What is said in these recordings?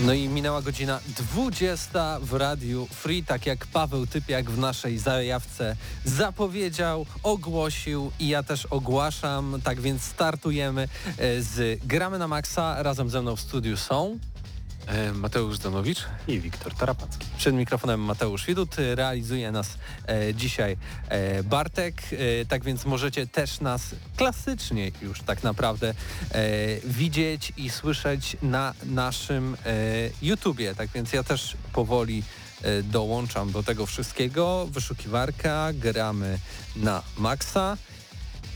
No i minęła godzina 20 w Radiu Free, tak jak Paweł Typiak w naszej zajawce zapowiedział, ogłosił i ja też ogłaszam, tak więc startujemy e, z Gramy na Maxa. Razem ze mną w studiu są Mateusz Zanowicz i Wiktor Tarapacki. Przed mikrofonem Mateusz Widut, realizuje nas e, dzisiaj e, Bartek, e, tak więc możecie też nas klasycznie już tak naprawdę e, widzieć i słyszeć na naszym e, YouTubie, tak więc ja też powoli e, dołączam do tego wszystkiego. Wyszukiwarka, gramy na maksa.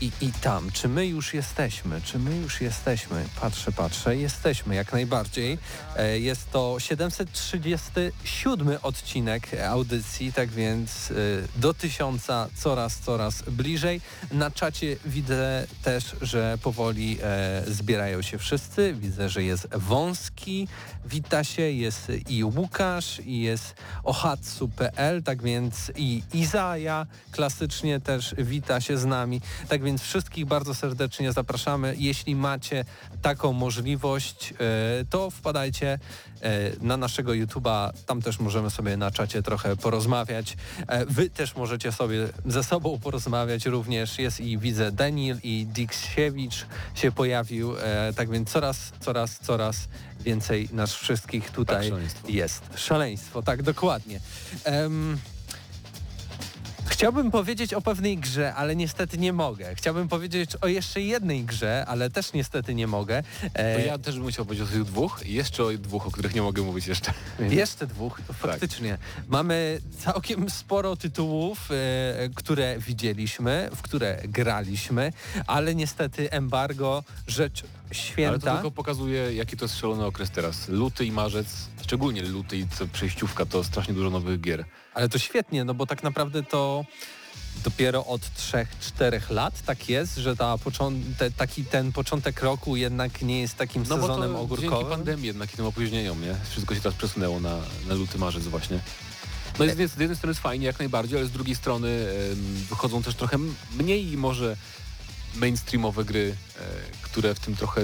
I, I tam, czy my już jesteśmy? Czy my już jesteśmy? Patrzę, patrzę. Jesteśmy jak najbardziej. E, Jest to 737 odcinek audycji, tak więc e, do tysiąca coraz, coraz bliżej. Na czacie widzę też, że powoli e, zbierają się wszyscy. Widzę, że jest Wąski, wita się, jest i Łukasz, i jest ohatsu.pl, tak więc i Izaja klasycznie też wita się z nami. Tak więc wszystkich bardzo serdecznie zapraszamy. Jeśli macie taką możliwość, e, to wpadajcie e, na naszego YouTube'a. Tam też możemy sobie na czacie trochę porozmawiać. E, Wy też możecie sobie ze sobą porozmawiać również. Jest i widzę Daniel i Diksiewicz się pojawił. Tak więc coraz, coraz, coraz więcej nas wszystkich tutaj Tak, szaleństwo. jest. Szaleństwo, tak, dokładnie. Em, Chciałbym powiedzieć o pewnej grze, ale niestety nie mogę. Chciałbym powiedzieć o jeszcze jednej grze, ale też niestety nie mogę. E, To ja też bym musiał powiedzieć o tych dwóch i jeszcze o dwóch, o których nie mogę mówić jeszcze. Jeszcze dwóch, to faktycznie. Mamy całkiem sporo tytułów, e, które widzieliśmy, w które graliśmy, ale niestety embargo, rzecz Ale to święta. tylko pokazuje, jaki to jest szalony okres teraz. Luty i marzec, szczególnie luty i przejściówka, to strasznie dużo nowych gier. Ale to świetnie, no bo tak naprawdę to dopiero od 3-4 lat tak jest, że ta te, taki ten początek roku jednak nie jest takim No bo sezonem to dzięki ogórkowym. pandemii jednak i tym opóźnieniom, nie? Wszystko się teraz przesunęło na, na luty, marzec właśnie. No i z jednej, z jednej strony jest fajnie jak najbardziej, ale z drugiej strony wychodzą też trochę mniej może mainstreamowe gry, e, które w tym trochę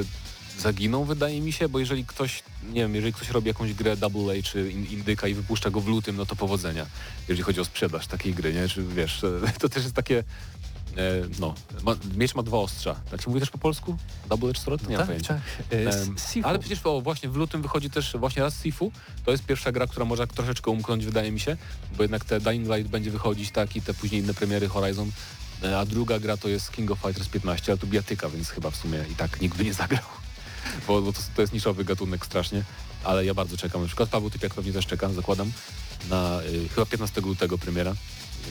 zaginą, wydaje mi się, bo jeżeli ktoś, nie wiem, jeżeli ktoś robi jakąś grę Double A czy in, Indyka i wypuszcza go w lutym, no to powodzenia, jeżeli chodzi o sprzedaż takiej gry, nie? Czy wiesz, to też jest takie, e, no, ma, miecz ma dwa ostrza. Znaczy mówię też po polsku? Double Edge Sword? Nie mam tak, tak. E, ale przecież o, właśnie w lutym wychodzi też właśnie raz Sifu. To jest pierwsza gra, która może troszeczkę umknąć, wydaje mi się, bo jednak te Dying Light będzie wychodzić, tak, i te później inne premiery Horizon. E, A druga gra to jest King of Fighters 15, ale tu biatyka, więc chyba w sumie i tak nikt by nie zagrał. Bo, to, to jest niszowy gatunek strasznie, ale ja bardzo czekam. Na przykład Paweł Typiak pewnie też czeka, zakładam, na y, chyba 15 lutego premiera,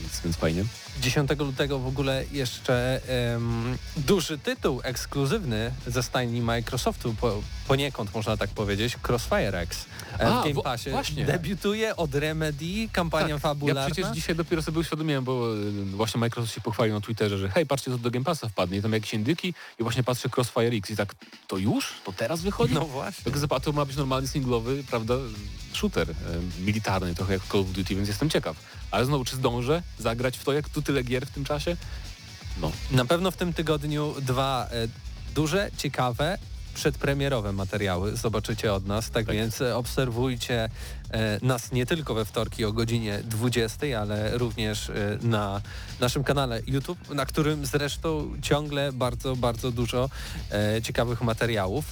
więc, więc fajnie. 10 lutego w ogóle jeszcze em, duży tytuł ekskluzywny ze stajni Microsoftu, po, poniekąd można tak powiedzieć, Crossfire X e, A, w Game Passie. właśnie. Debiutuje od Remedy, kampania Tak, fabularna. Ja przecież dzisiaj dopiero sobie uświadomiłem, bo właśnie Microsoft się pochwalił na Twitterze, że hej, patrzcie, co do Game Passa wpadnie. I tam jakieś indyki i właśnie patrzę Crossfire X i tak, to już? To teraz wychodzi? No właśnie. Tak to ma być normalny singlowy, prawda, shooter e, militarny, trochę jak Call of Duty, więc jestem ciekaw. Ale znowu, czy zdążę zagrać w to, jak tu tyle gier w tym czasie? No, Na pewno w tym tygodniu dwa e, duże, ciekawe, przedpremierowe materiały zobaczycie od nas, tak, Tak. więc e, obserwujcie e, nas nie tylko we wtorki o godzinie 20, ale również e, na naszym kanale YouTube, na którym zresztą ciągle bardzo, bardzo dużo e, ciekawych materiałów.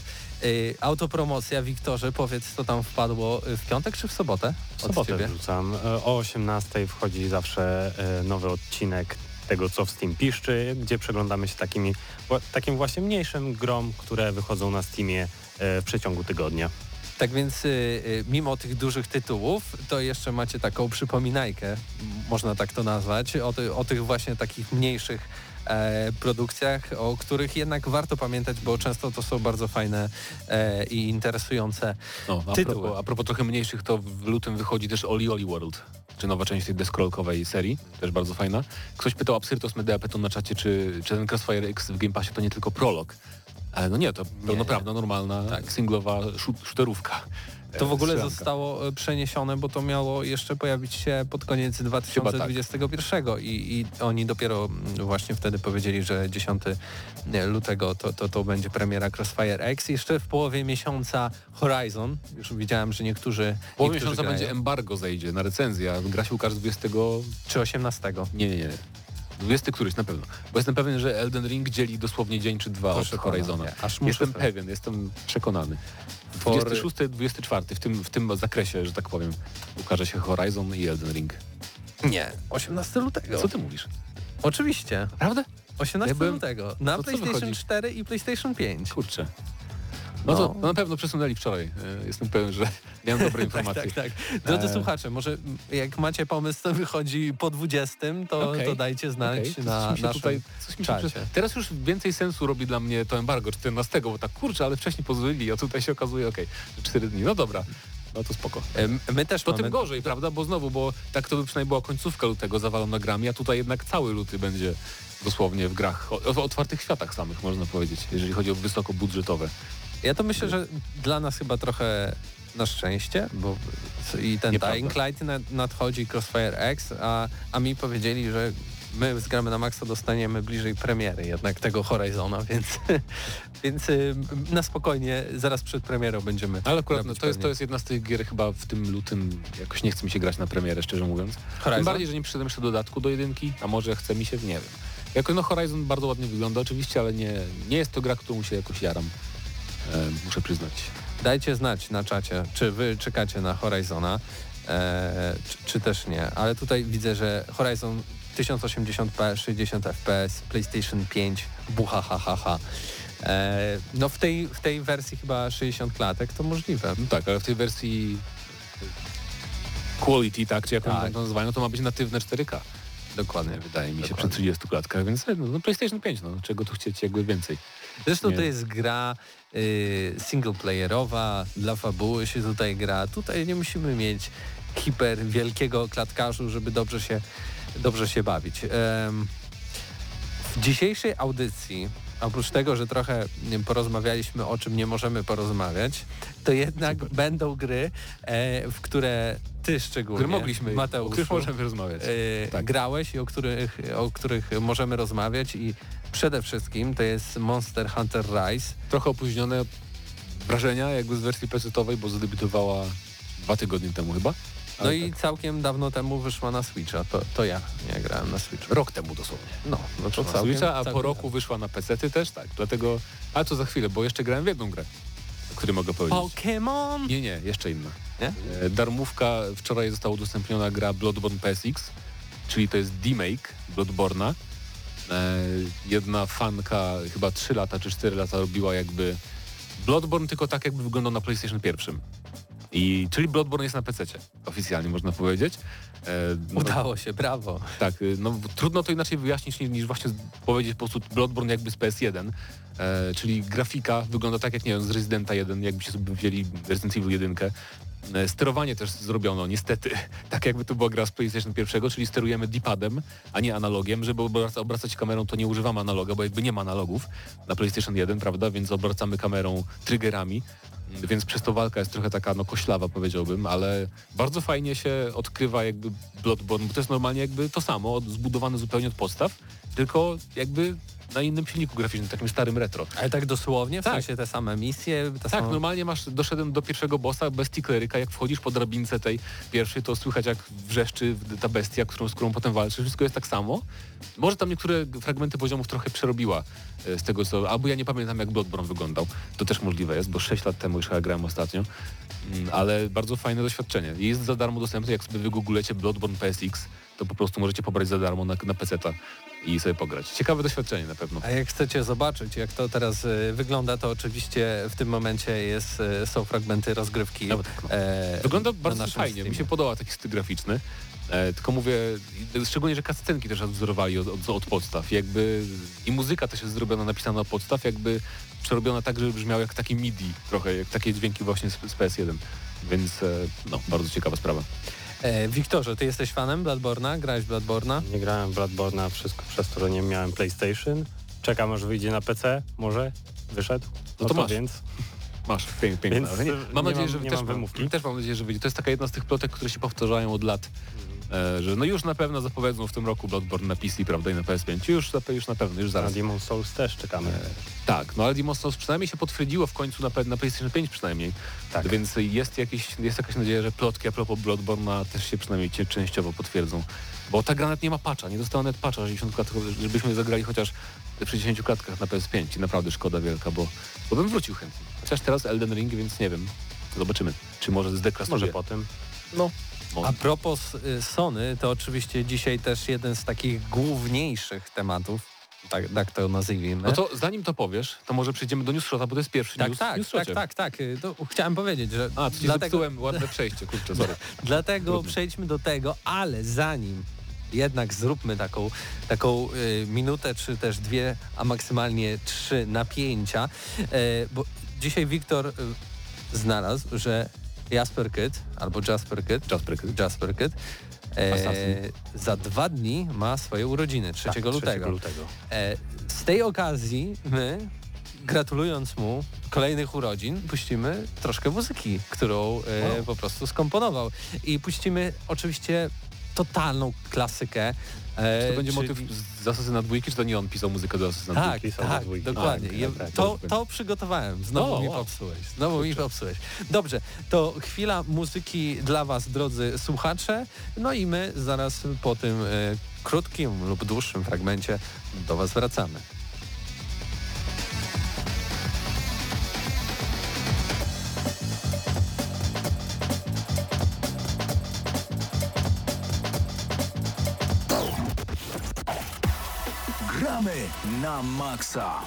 E, autopromocja, Wiktorze, powiedz co tam wpadło e, w piątek czy w sobotę? W sobotę wrzucam. E, O 18 wchodzi zawsze nowy odcinek tego, co w Steam piszczy, gdzie przeglądamy się takimi, takim właśnie mniejszym grom, które wychodzą na Steamie w przeciągu tygodnia. Tak więc y, y, mimo tych dużych tytułów, to jeszcze macie taką przypominajkę, można tak to nazwać, o, ty, o tych właśnie takich mniejszych produkcjach, o których jednak warto pamiętać, bo często to są bardzo fajne e, i interesujące No, a Tytuły. propos, a propos trochę mniejszych, to w lutym wychodzi też Oli Oli World, czy nowa część tej deskrolkowej serii, też bardzo fajna. Ktoś pytał Absyrtos Medea Peton na czacie, czy, czy ten Crossfire X w Game Passie to nie tylko prolog. Ale no nie, to pełnoprawna, normalna, Tak. singlowa shooterówka. To w ogóle Strzelanka. zostało e, przeniesione, bo to miało jeszcze pojawić się pod koniec 2021 i, i oni dopiero mm, właśnie wtedy powiedzieli, że 10 lutego to, to, to będzie premiera Crossfire X. Jeszcze w połowie miesiąca Horizon. Już widziałem, że niektórzy... W połowie miesiąca grają. będzie embargo zejdzie na recenzję, a gra się ukaże 20... Czy 18? Nie, nie, nie. 20 któryś na pewno. Bo jestem pewien, że Elden Ring dzieli dosłownie dzień czy dwa Proszę od Horizona. nie. Aż muszę Jestem pewien, jestem przekonany. For- 26, 24 w tym, w tym zakresie, że tak powiem, ukaże się Horizon i Elden Ring. Nie, 18 lutego. Co ty mówisz? Oczywiście. Prawda? 18 Ja byłem- lutego. Na To PlayStation wychodzi? 4 i PlayStation 5. Kurczę. No, to no na pewno przesunęli wczoraj. E, Jestem pewien, że miałem dobre Tak, informacje. tak, tak. Drodzy E. słuchacze, może jak macie pomysł, co wychodzi po 20, to, Okej. to dajcie znać coś na naszym tutaj, czacie. przy... Teraz już więcej sensu robi dla mnie to embargo 14, bo tak kurczę, ale wcześniej pozwolili, a tutaj się okazuje, okej, że 4 dni. No dobra, no to spoko. Em, My też To mamy... tym gorzej, prawda? Bo znowu, bo tak to by przynajmniej była końcówka lutego zawalona grami, a tutaj jednak cały luty będzie dosłownie w grach, o, o otwartych światach samych można powiedzieć, jeżeli chodzi o wysokobudżetowe. Ja to myślę, że dla nas chyba trochę na szczęście, bo i ten Nieprawda. Dying Light nad- nadchodzi Crossfire X, a, a mi powiedzieli, że my z Gramy na Maxa dostaniemy bliżej premiery jednak tego Horizona, więc, więc y, na spokojnie zaraz przed premierą będziemy Ale akurat no, to, jest, to jest jedna z tych gier chyba w tym lutym, jakoś nie chce mi się grać na premierę, szczerze mówiąc. Horizon? Tym bardziej, że nie przyszedłem jeszcze dodatku do jedynki, a może chce mi się, nie wiem. Jako no Horizon bardzo ładnie wygląda oczywiście, ale nie, nie jest to gra, którą się jakoś jaram. E, muszę przyznać. Dajcie znać na czacie, czy wy czekacie na Horizona, e, czy, czy też nie. Ale tutaj widzę, że Horizon 1080p, 60 fps, PlayStation 5, bucha ha ha ha. E, no w tej, w tej wersji chyba 60 klatek to możliwe. No tak, ale w tej wersji quality, tak, czy jak Tak. to nazywają, to ma być natywne 4K. Dokładnie. Wydaje mi się, Dokładnie. przy 30 klatkach, więc no, no PlayStation 5, no czego tu chcieć jakby więcej. Zresztą Nie. to jest gra y, singleplayerowa, dla fabuły się tutaj gra. Tutaj nie musimy mieć hiper wielkiego klatkarzu, żeby dobrze się, dobrze się bawić. W dzisiejszej audycji, oprócz tego, że trochę porozmawialiśmy o czym nie możemy porozmawiać, to jednak będą gry, e, w które ty szczególnie, Które mogliśmy, o Mateuszu, których możemy rozmawiać. e, Tak. grałeś i o których, o których możemy rozmawiać i przede wszystkim to jest Monster Hunter Rise. Trochę opóźnione wrażenia jakby z wersji PC-owej, bo zadebiutowała dwa tygodnie temu chyba. No i tak, całkiem dawno temu wyszła na Switcha, to, to ja nie grałem na Switchu. rok temu dosłownie. No, no to całkiem, Switcha, a po roku wyszła na PC-ty też, tak. Dlatego, ale to za chwilę, bo jeszcze grałem w jedną grę, o której mogę powiedzieć. Pokémon! Nie, nie, jeszcze inna. Nie? E, Darmówka, wczoraj została udostępniona gra Bloodborne PSX, czyli to jest demake Bloodborna. E, jedna fanka chyba 3 lata czy 4 lata robiła jakby Bloodborne tylko tak jakby wyglądał na PlayStation 1. I, czyli Bloodborne jest na PC, oficjalnie można powiedzieć. E, no, Udało się, brawo. tak, y, no trudno to inaczej wyjaśnić niż, niż właśnie powiedzieć po prostu Bloodborne jakby z PS1, e, czyli grafika wygląda tak jak nie wiem, z Residenta 1, jakbyście sobie wzięli Resident Evil 1. E, Sterowanie też zrobiono, niestety, tak jakby to była gra z PlayStation 1, czyli sterujemy D-padem, a nie analogiem, żeby obraca, obracać kamerą to nie używamy analoga, bo jakby nie ma analogów na PlayStation 1, prawda, więc obracamy kamerą triggerami, więc przez to walka jest trochę taka no koślawa powiedziałbym, ale bardzo fajnie się odkrywa jakby Bloodborne, bo to jest normalnie jakby to samo, zbudowane zupełnie od podstaw, tylko jakby na innym silniku graficznym, takim starym retro. Ale tak dosłownie, w Tak. sensie te same misje, te Tak, same... normalnie masz, doszedłem do pierwszego bossa bestii kleryka, jak wchodzisz po drabince tej pierwszej, to słychać jak wrzeszczy ta bestia, którą, z którą potem walczysz, wszystko jest tak samo. Może tam niektóre fragmenty poziomów trochę przerobiła e, z tego co, albo ja nie pamiętam jak Bloodborne wyglądał, to też możliwe jest, bo 6 lat temu już chyba grałem ostatnio, Mm, ale bardzo fajne doświadczenie. Jest za darmo dostępne, jak sobie wygooglecie Bloodborne PSX, to po prostu możecie pobrać za darmo na, na PC-ta i sobie pograć. Ciekawe doświadczenie na pewno. A jak chcecie zobaczyć, jak to teraz e, wygląda, to oczywiście w tym momencie jest, e, są fragmenty rozgrywki. Nawet tak, no. e, Wygląda bardzo fajnie, mi Steamie. się podoba taki styl graficzny. E, tylko mówię, szczególnie, że cutscenki też odwzorowali od, od, od podstaw. Jakby i muzyka też jest zrobiona, napisana od podstaw, jakby przerobiona tak, żeby brzmiał jak taki MIDI trochę, jak takie dźwięki właśnie z, z PS1. Więc e, no, bardzo ciekawa sprawa. E, Wiktorze, ty jesteś fanem Bloodborne'a? Grałeś w Bloodborne'a? Nie grałem w Bloodborne'a wszystko przez to, że nie miałem PlayStation. Czekam aż wyjdzie na PC, może? Wyszedł? No to masz. więc. Masz, pięknie. Więc, nie, e, mam nie nadzieję, mam- że nie też, mam mam, wymówki. też mam nadzieję, że wyjdzie. To jest taka jedna z tych plotek, które się powtarzają od lat. E, że no już na pewno zapowiedzą w tym roku Bloodborne na PC, prawda, i na PS5. Już, na- już na pewno, już Na zaraz. Demon Souls też czekamy. Tak, no ale Demon's Souls przynajmniej się potwierdziło w końcu na, pe- na PlayStation 5 przynajmniej. Tak. Więc jest, jakieś, jest jakaś nadzieja, że plotki a propos Bloodborne'a też się przynajmniej cie- częściowo potwierdzą. Bo ta gra nawet nie ma patcha, nie dostała nawet patcha 60 klatek, żebyśmy zagrali chociaż w 60 klatkach na PS5. I naprawdę szkoda wielka, bo, bo bym wrócił chętnie. Chociaż teraz Elden Ring, więc nie wiem. Zobaczymy, czy może zdeklasuje. Może potem. No, może. A propos y, Sony, to oczywiście dzisiaj też jeden z takich główniejszych tematów, tak, tak to nazwijmy. No to zanim to powiesz, to może przejdziemy do Newsshota, bo to jest pierwszy tak, news, tak, tak, newsshocie. tak, tak. y, To chciałem powiedzieć, że A, to dlatego, ładne przejście, kurczę, sorry. dlatego Trudno. przejdźmy do tego, ale zanim jednak zróbmy taką, taką y, minutę, czy też dwie, a maksymalnie trzy napięcia, bo dzisiaj Wiktor y, znalazł, że Jasper Kid, albo Jasper Kid, Jasper. Jasper e, za dwa dni ma swoje urodziny, 3 Tak, lutego. lutego. E, z tej okazji my, gratulując mu kolejnych urodzin, puścimy troszkę muzyki, którą e, Wow. po prostu skomponował. I puścimy oczywiście totalną klasykę. E, Czy to będzie czyli- motyw z Asasyna dwójki, czy to nie on pisał muzykę do Asasyna tak, dwójki? tak, dwójki. dokładnie. A, Je- tak, to, to przygotowałem. Znowu O, mi popsułeś. Znowu mi popsułeś. Dobrze, to chwila muzyki dla Was, drodzy słuchacze. No i my zaraz po tym e, krótkim lub dłuższym fragmencie do Was wracamy. Na maksa.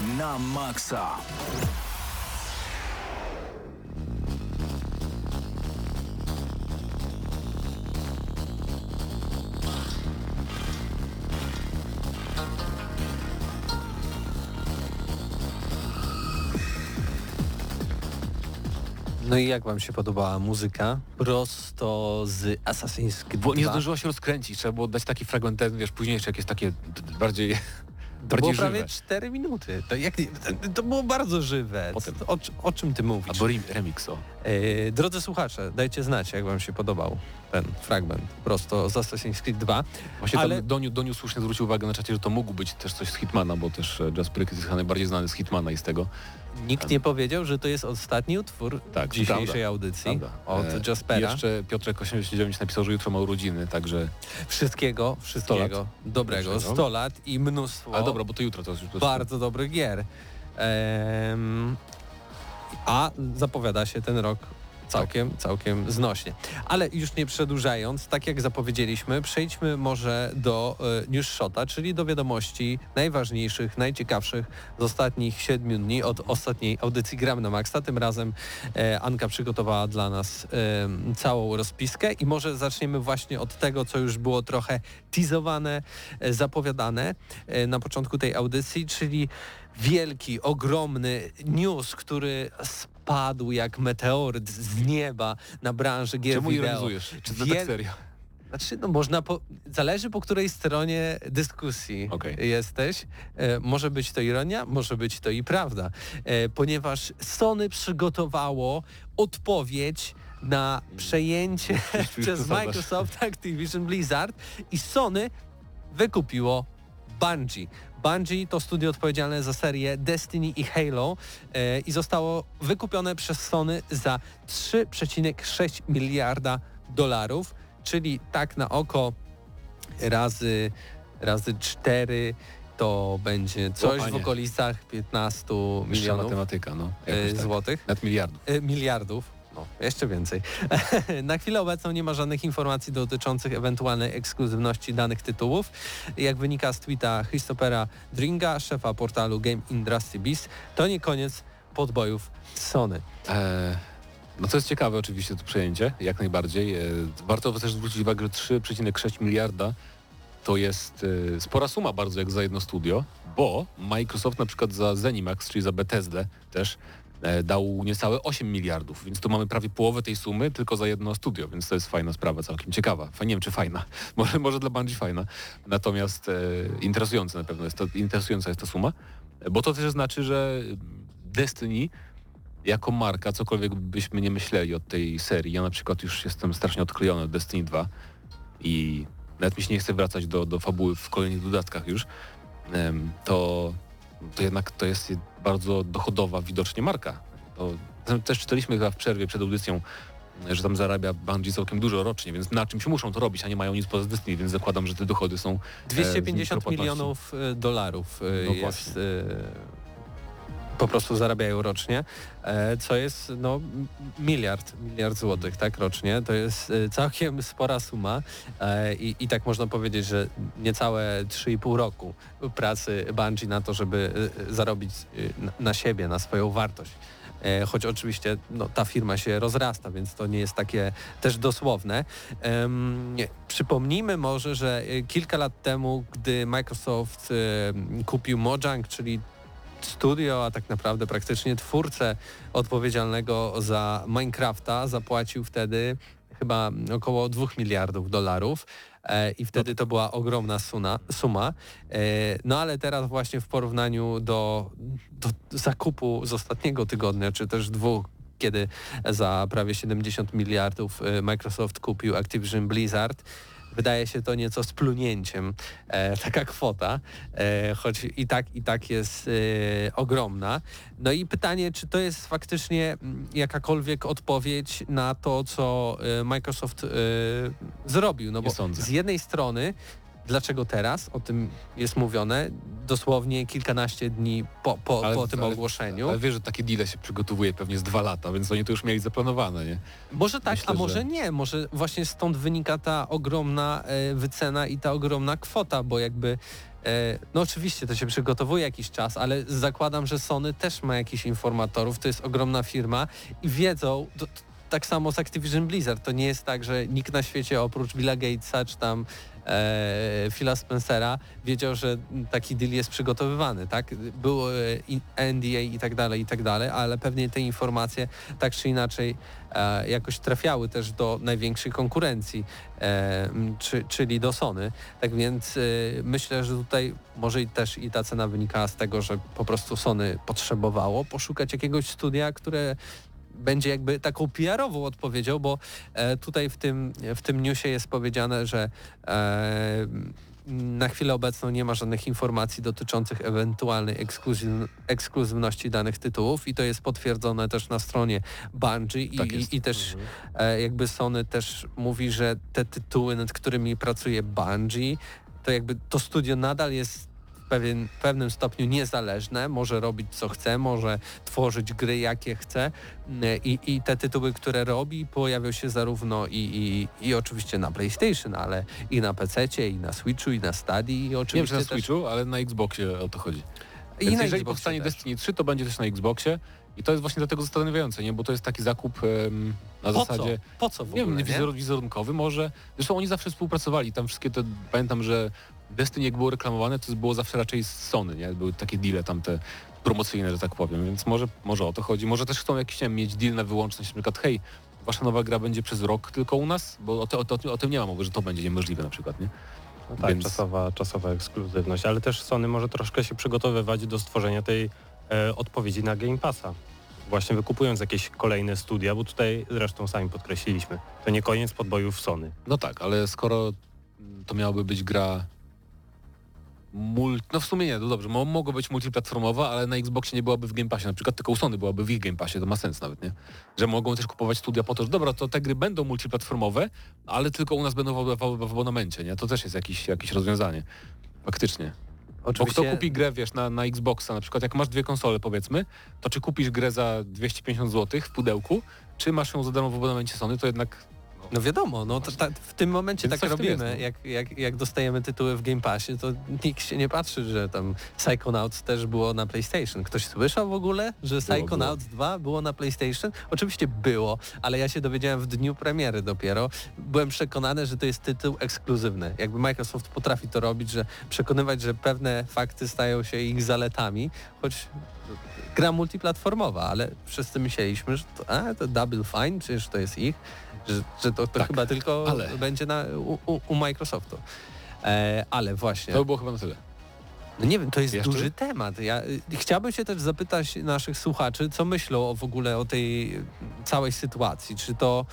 Na maksa. No i jak wam się podobała muzyka? Prosto z Assassin's Creed Bo nie 2. zdążyło się rozkręcić, trzeba było dać taki fragment, ten, wiesz, późniejszy, jak jest takie bardziej, To było prawie żywe. 4 minuty. To, jak, to było bardzo żywe. Potem. O, o czym ty mówisz? Albo rem- remix, o. E, drodzy słuchacze, dajcie znać, jak wam się podobał ten fragment prosto z Assassin's Creed 2. Właśnie Ale- tam Doniu, Doniu słusznie zwrócił uwagę na czacie, że to mógł być też coś z Hitmana, bo też e, Jasper jest chyba najbardziej znany z Hitmana i z tego. Nikt nie powiedział, że to jest ostatni utwór Tak, dzisiejszej prawda. audycji Prawda. od E, Jaspera. Jeszcze Piotrek 89 napisał, że jutro ma urodziny, także... Wszystkiego, wszystkiego dobrego. Dobrego. 100 lat i mnóstwo Ale dobra, bo to jutro to już... To bardzo dobrych gier. Em, a zapowiada się ten rok całkiem, całkiem znośnie. Ale już nie przedłużając, tak jak zapowiedzieliśmy, przejdźmy może do e, News Shota, czyli do wiadomości najważniejszych, najciekawszych z ostatnich siedmiu dni od ostatniej audycji Gram na Maxa. Tym razem e, Anka przygotowała dla nas em, całą rozpiskę i może zaczniemy właśnie od tego, co już było trochę teasowane, e, zapowiadane e, na początku tej audycji, czyli wielki, ogromny news, który spadł jak meteoryt z nieba na branżę gier Czemu wideo. ironizujesz? Czy to tak serio? Znaczy, no można po... Zależy po której stronie dyskusji Okej. jesteś. E, może być to ironia, może być to i prawda. E, ponieważ Sony przygotowało odpowiedź na przejęcie przez. Microsoft Activision Blizzard i Sony wykupiło Bungie. Bungie to studio odpowiedzialne za serię Destiny i Halo e, i zostało wykupione przez Sony za 3,6 miliarda dolarów, czyli tak na oko razy, razy 4 to będzie coś w okolicach 15 Wyższa milionów matematyka, no. e, tak. złotych. Nad miliardów. E, miliardów. No, jeszcze więcej. Na chwilę obecną nie ma żadnych informacji dotyczących ewentualnej ekskluzywności danych tytułów. Jak wynika z tweeta Christophera Dringa, szefa portalu Game Industry Beast, to nie koniec podbojów Sony. E, no to jest ciekawe oczywiście to przejęcie, jak najbardziej. E, warto też zwrócić uwagę, że 3,6 miliarda to jest e, spora suma bardzo jak za jedno studio, bo Microsoft na przykład za Zenimax, czyli za Bethesdę też dał niecałe 8 miliardów, więc tu mamy prawie połowę tej sumy tylko za jedno studio, więc to jest fajna sprawa, całkiem ciekawa. Nie wiem czy fajna, może, może dla Bungie fajna, natomiast e, interesujące na pewno jest to, interesująca jest ta suma, bo to też znaczy, że Destiny jako marka, cokolwiek byśmy nie myśleli od tej serii, ja na przykład już jestem strasznie odklejony od Destiny 2 i nawet mi się nie chce wracać do, do fabuły w kolejnych dodatkach już, to, to jednak to jest bardzo dochodowa widocznie marka. To, też czytaliśmy chyba w przerwie przed audycją, że tam zarabia Bungie całkiem dużo rocznie, więc na czymś muszą to robić, a nie mają nic poza Destiny, więc zakładam, że te dochody są... e, z 250 mikropłatności. milionów e, dolarów e, No jest właśnie. Po prostu zarabiają rocznie, e, co jest no, miliard, miliard złotych tak rocznie. To jest e, całkiem spora suma e, i, i tak można powiedzieć, że niecałe 3,5 roku pracy Bungie na to, żeby zarobić na- siebie, na swoją wartość. Choć oczywiście no, ta firma się rozrasta, więc to nie jest takie też dosłowne. Nie. Przypomnijmy może, że kilka lat temu, gdy Microsoft e, kupił Mojang, czyli studio, a tak naprawdę praktycznie twórcę odpowiedzialnego za Minecrafta, zapłacił wtedy chyba około 2 miliardów dolarów e, i wtedy to była ogromna suma. E, no ale teraz właśnie w porównaniu do, do zakupu z ostatniego tygodnia, czy też dwóch, kiedy za prawie 70 miliardów e, Microsoft kupił Activision Blizzard, wydaje się to nieco splunięciem, e, taka kwota, e, choć i tak, i tak jest e, ogromna. No i pytanie, czy to jest faktycznie mm, jakakolwiek odpowiedź na to, co e, Microsoft e, zrobił. No bo z jednej strony, dlaczego teraz, o tym jest mówione, dosłownie kilkanaście dni po, po, Ale- po tym ale- ogłoszeniu. Ale wiesz, że takie deale się przygotowuje pewnie z dwa lata, więc oni to już mieli zaplanowane, nie? Może tak, Myślę, a może że- nie. Może właśnie stąd wynika ta ogromna e, wycena i ta ogromna kwota, bo jakby E, no oczywiście to się przygotowuje jakiś czas, ale zakładam, że Sony też ma jakichś informatorów, to jest ogromna firma i wiedzą, to, tak samo z Activision Blizzard, to nie jest tak, że nikt na świecie oprócz Billa Gatesa czy tam e, Phila Spencera wiedział, że taki deal jest przygotowywany, tak? Był e, NDA i tak dalej, i tak dalej, ale pewnie te informacje tak czy inaczej e, jakoś trafiały też do największej konkurencji, e, czy, czyli do Sony. Tak więc e, myślę, że tutaj może też i ta cena wynikała z tego, że po prostu Sony potrzebowało poszukać jakiegoś studia, które będzie jakby taką PR-ową odpowiedzią, bo e, tutaj w tym, w tym newsie jest powiedziane, że e, na chwilę obecną nie ma żadnych informacji dotyczących ewentualnej ekskluzyw ekskluzywności danych tytułów i to jest potwierdzone też na stronie Bungie i, Tak i, i też mhm. e, jakby Sony też mówi, że te tytuły, nad którymi pracuje Bungie, to jakby to studio nadal jest pewien, w pewnym stopniu niezależne, może robić co chce, może tworzyć gry jakie chce i, i te tytuły, które robi pojawią się zarówno i, i, i oczywiście na PlayStation, ale i na PC, i na Switchu, i na Stadii i oczywiście Nie wiem, czy na Switchu, też... ale na Xboxie o to chodzi. I Więc na jeżeli Xboxie powstanie też. Destiny 3, to będzie też na Xboxie i to jest właśnie dlatego zastanawiające, nie? Bo to jest taki zakup em, na Po zasadzie... co? Po co w Nie ogóle, wiem, nie? wizor, wizerunkowy może. Zresztą oni zawsze współpracowali. Tam wszystkie te, pamiętam, że Destiny jak było reklamowane, to było zawsze raczej z Sony, nie? Były takie deale tam te promocyjne, że tak powiem, więc może, może o to chodzi. Może też chcą jakiś nie wiem, mieć deal na wyłączność, na przykład hej, wasza nowa gra będzie przez rok tylko u nas, bo o, to, o, to, o tym nie ma mowy, że to będzie niemożliwe na przykład, nie? No tak, Więc- czasowa, czasowa ekskluzywność, ale też Sony może troszkę się przygotowywać do stworzenia tej e, odpowiedzi na Game Passa. Właśnie wykupując jakieś kolejne studia, bo tutaj zresztą sami podkreśliliśmy, to nie koniec podbojów Sony. No tak, ale skoro to miałaby być gra mul... no w sumie nie, to dobrze, mo mogło być multiplatformowa, ale na Xboxie nie byłaby w Game Passie, na przykład tylko u Sony byłaby w ich Game Passie, to ma sens nawet, nie? Że mogą też kupować studia po to, że dobra, to te gry będą multiplatformowe, ale tylko u nas będą w, w, w abonamencie, nie? To też jest jakieś, jakieś rozwiązanie. Faktycznie. Bo kto Oczywiście kupi grę, wiesz, na, na Xboxa, na przykład jak masz dwie konsole powiedzmy, to czy kupisz grę za 250 zł w pudełku, czy masz ją za darmo w abonamencie Sony, to jednak No wiadomo, no to, ta, w tym momencie Więc tak robimy. jest, no. jak, jak, jak dostajemy tytuły w Game Passie, to nikt się nie patrzy, że tam Psychonauts też było na PlayStation. Ktoś słyszał w ogóle, że Psychonauts 2 było na PlayStation? Oczywiście było, ale ja się dowiedziałem w dniu premiery dopiero. Byłem przekonany, że to jest tytuł ekskluzywny. Jakby Microsoft potrafi to robić, że przekonywać, że pewne fakty stają się ich zaletami, choć gra multiplatformowa, ale wszyscy myśleliśmy, że to, a, to Double Fine, przecież to jest ich, że, że to, to Tak, chyba tylko ale- będzie na, u, u, Microsoftu. E, ale właśnie, to by było chyba na tyle. no nie wiem, to jest Jeszcze? duży temat. Ja y, chciałbym się też zapytać naszych słuchaczy, co myślą o, w ogóle o tej całej sytuacji. Czy to,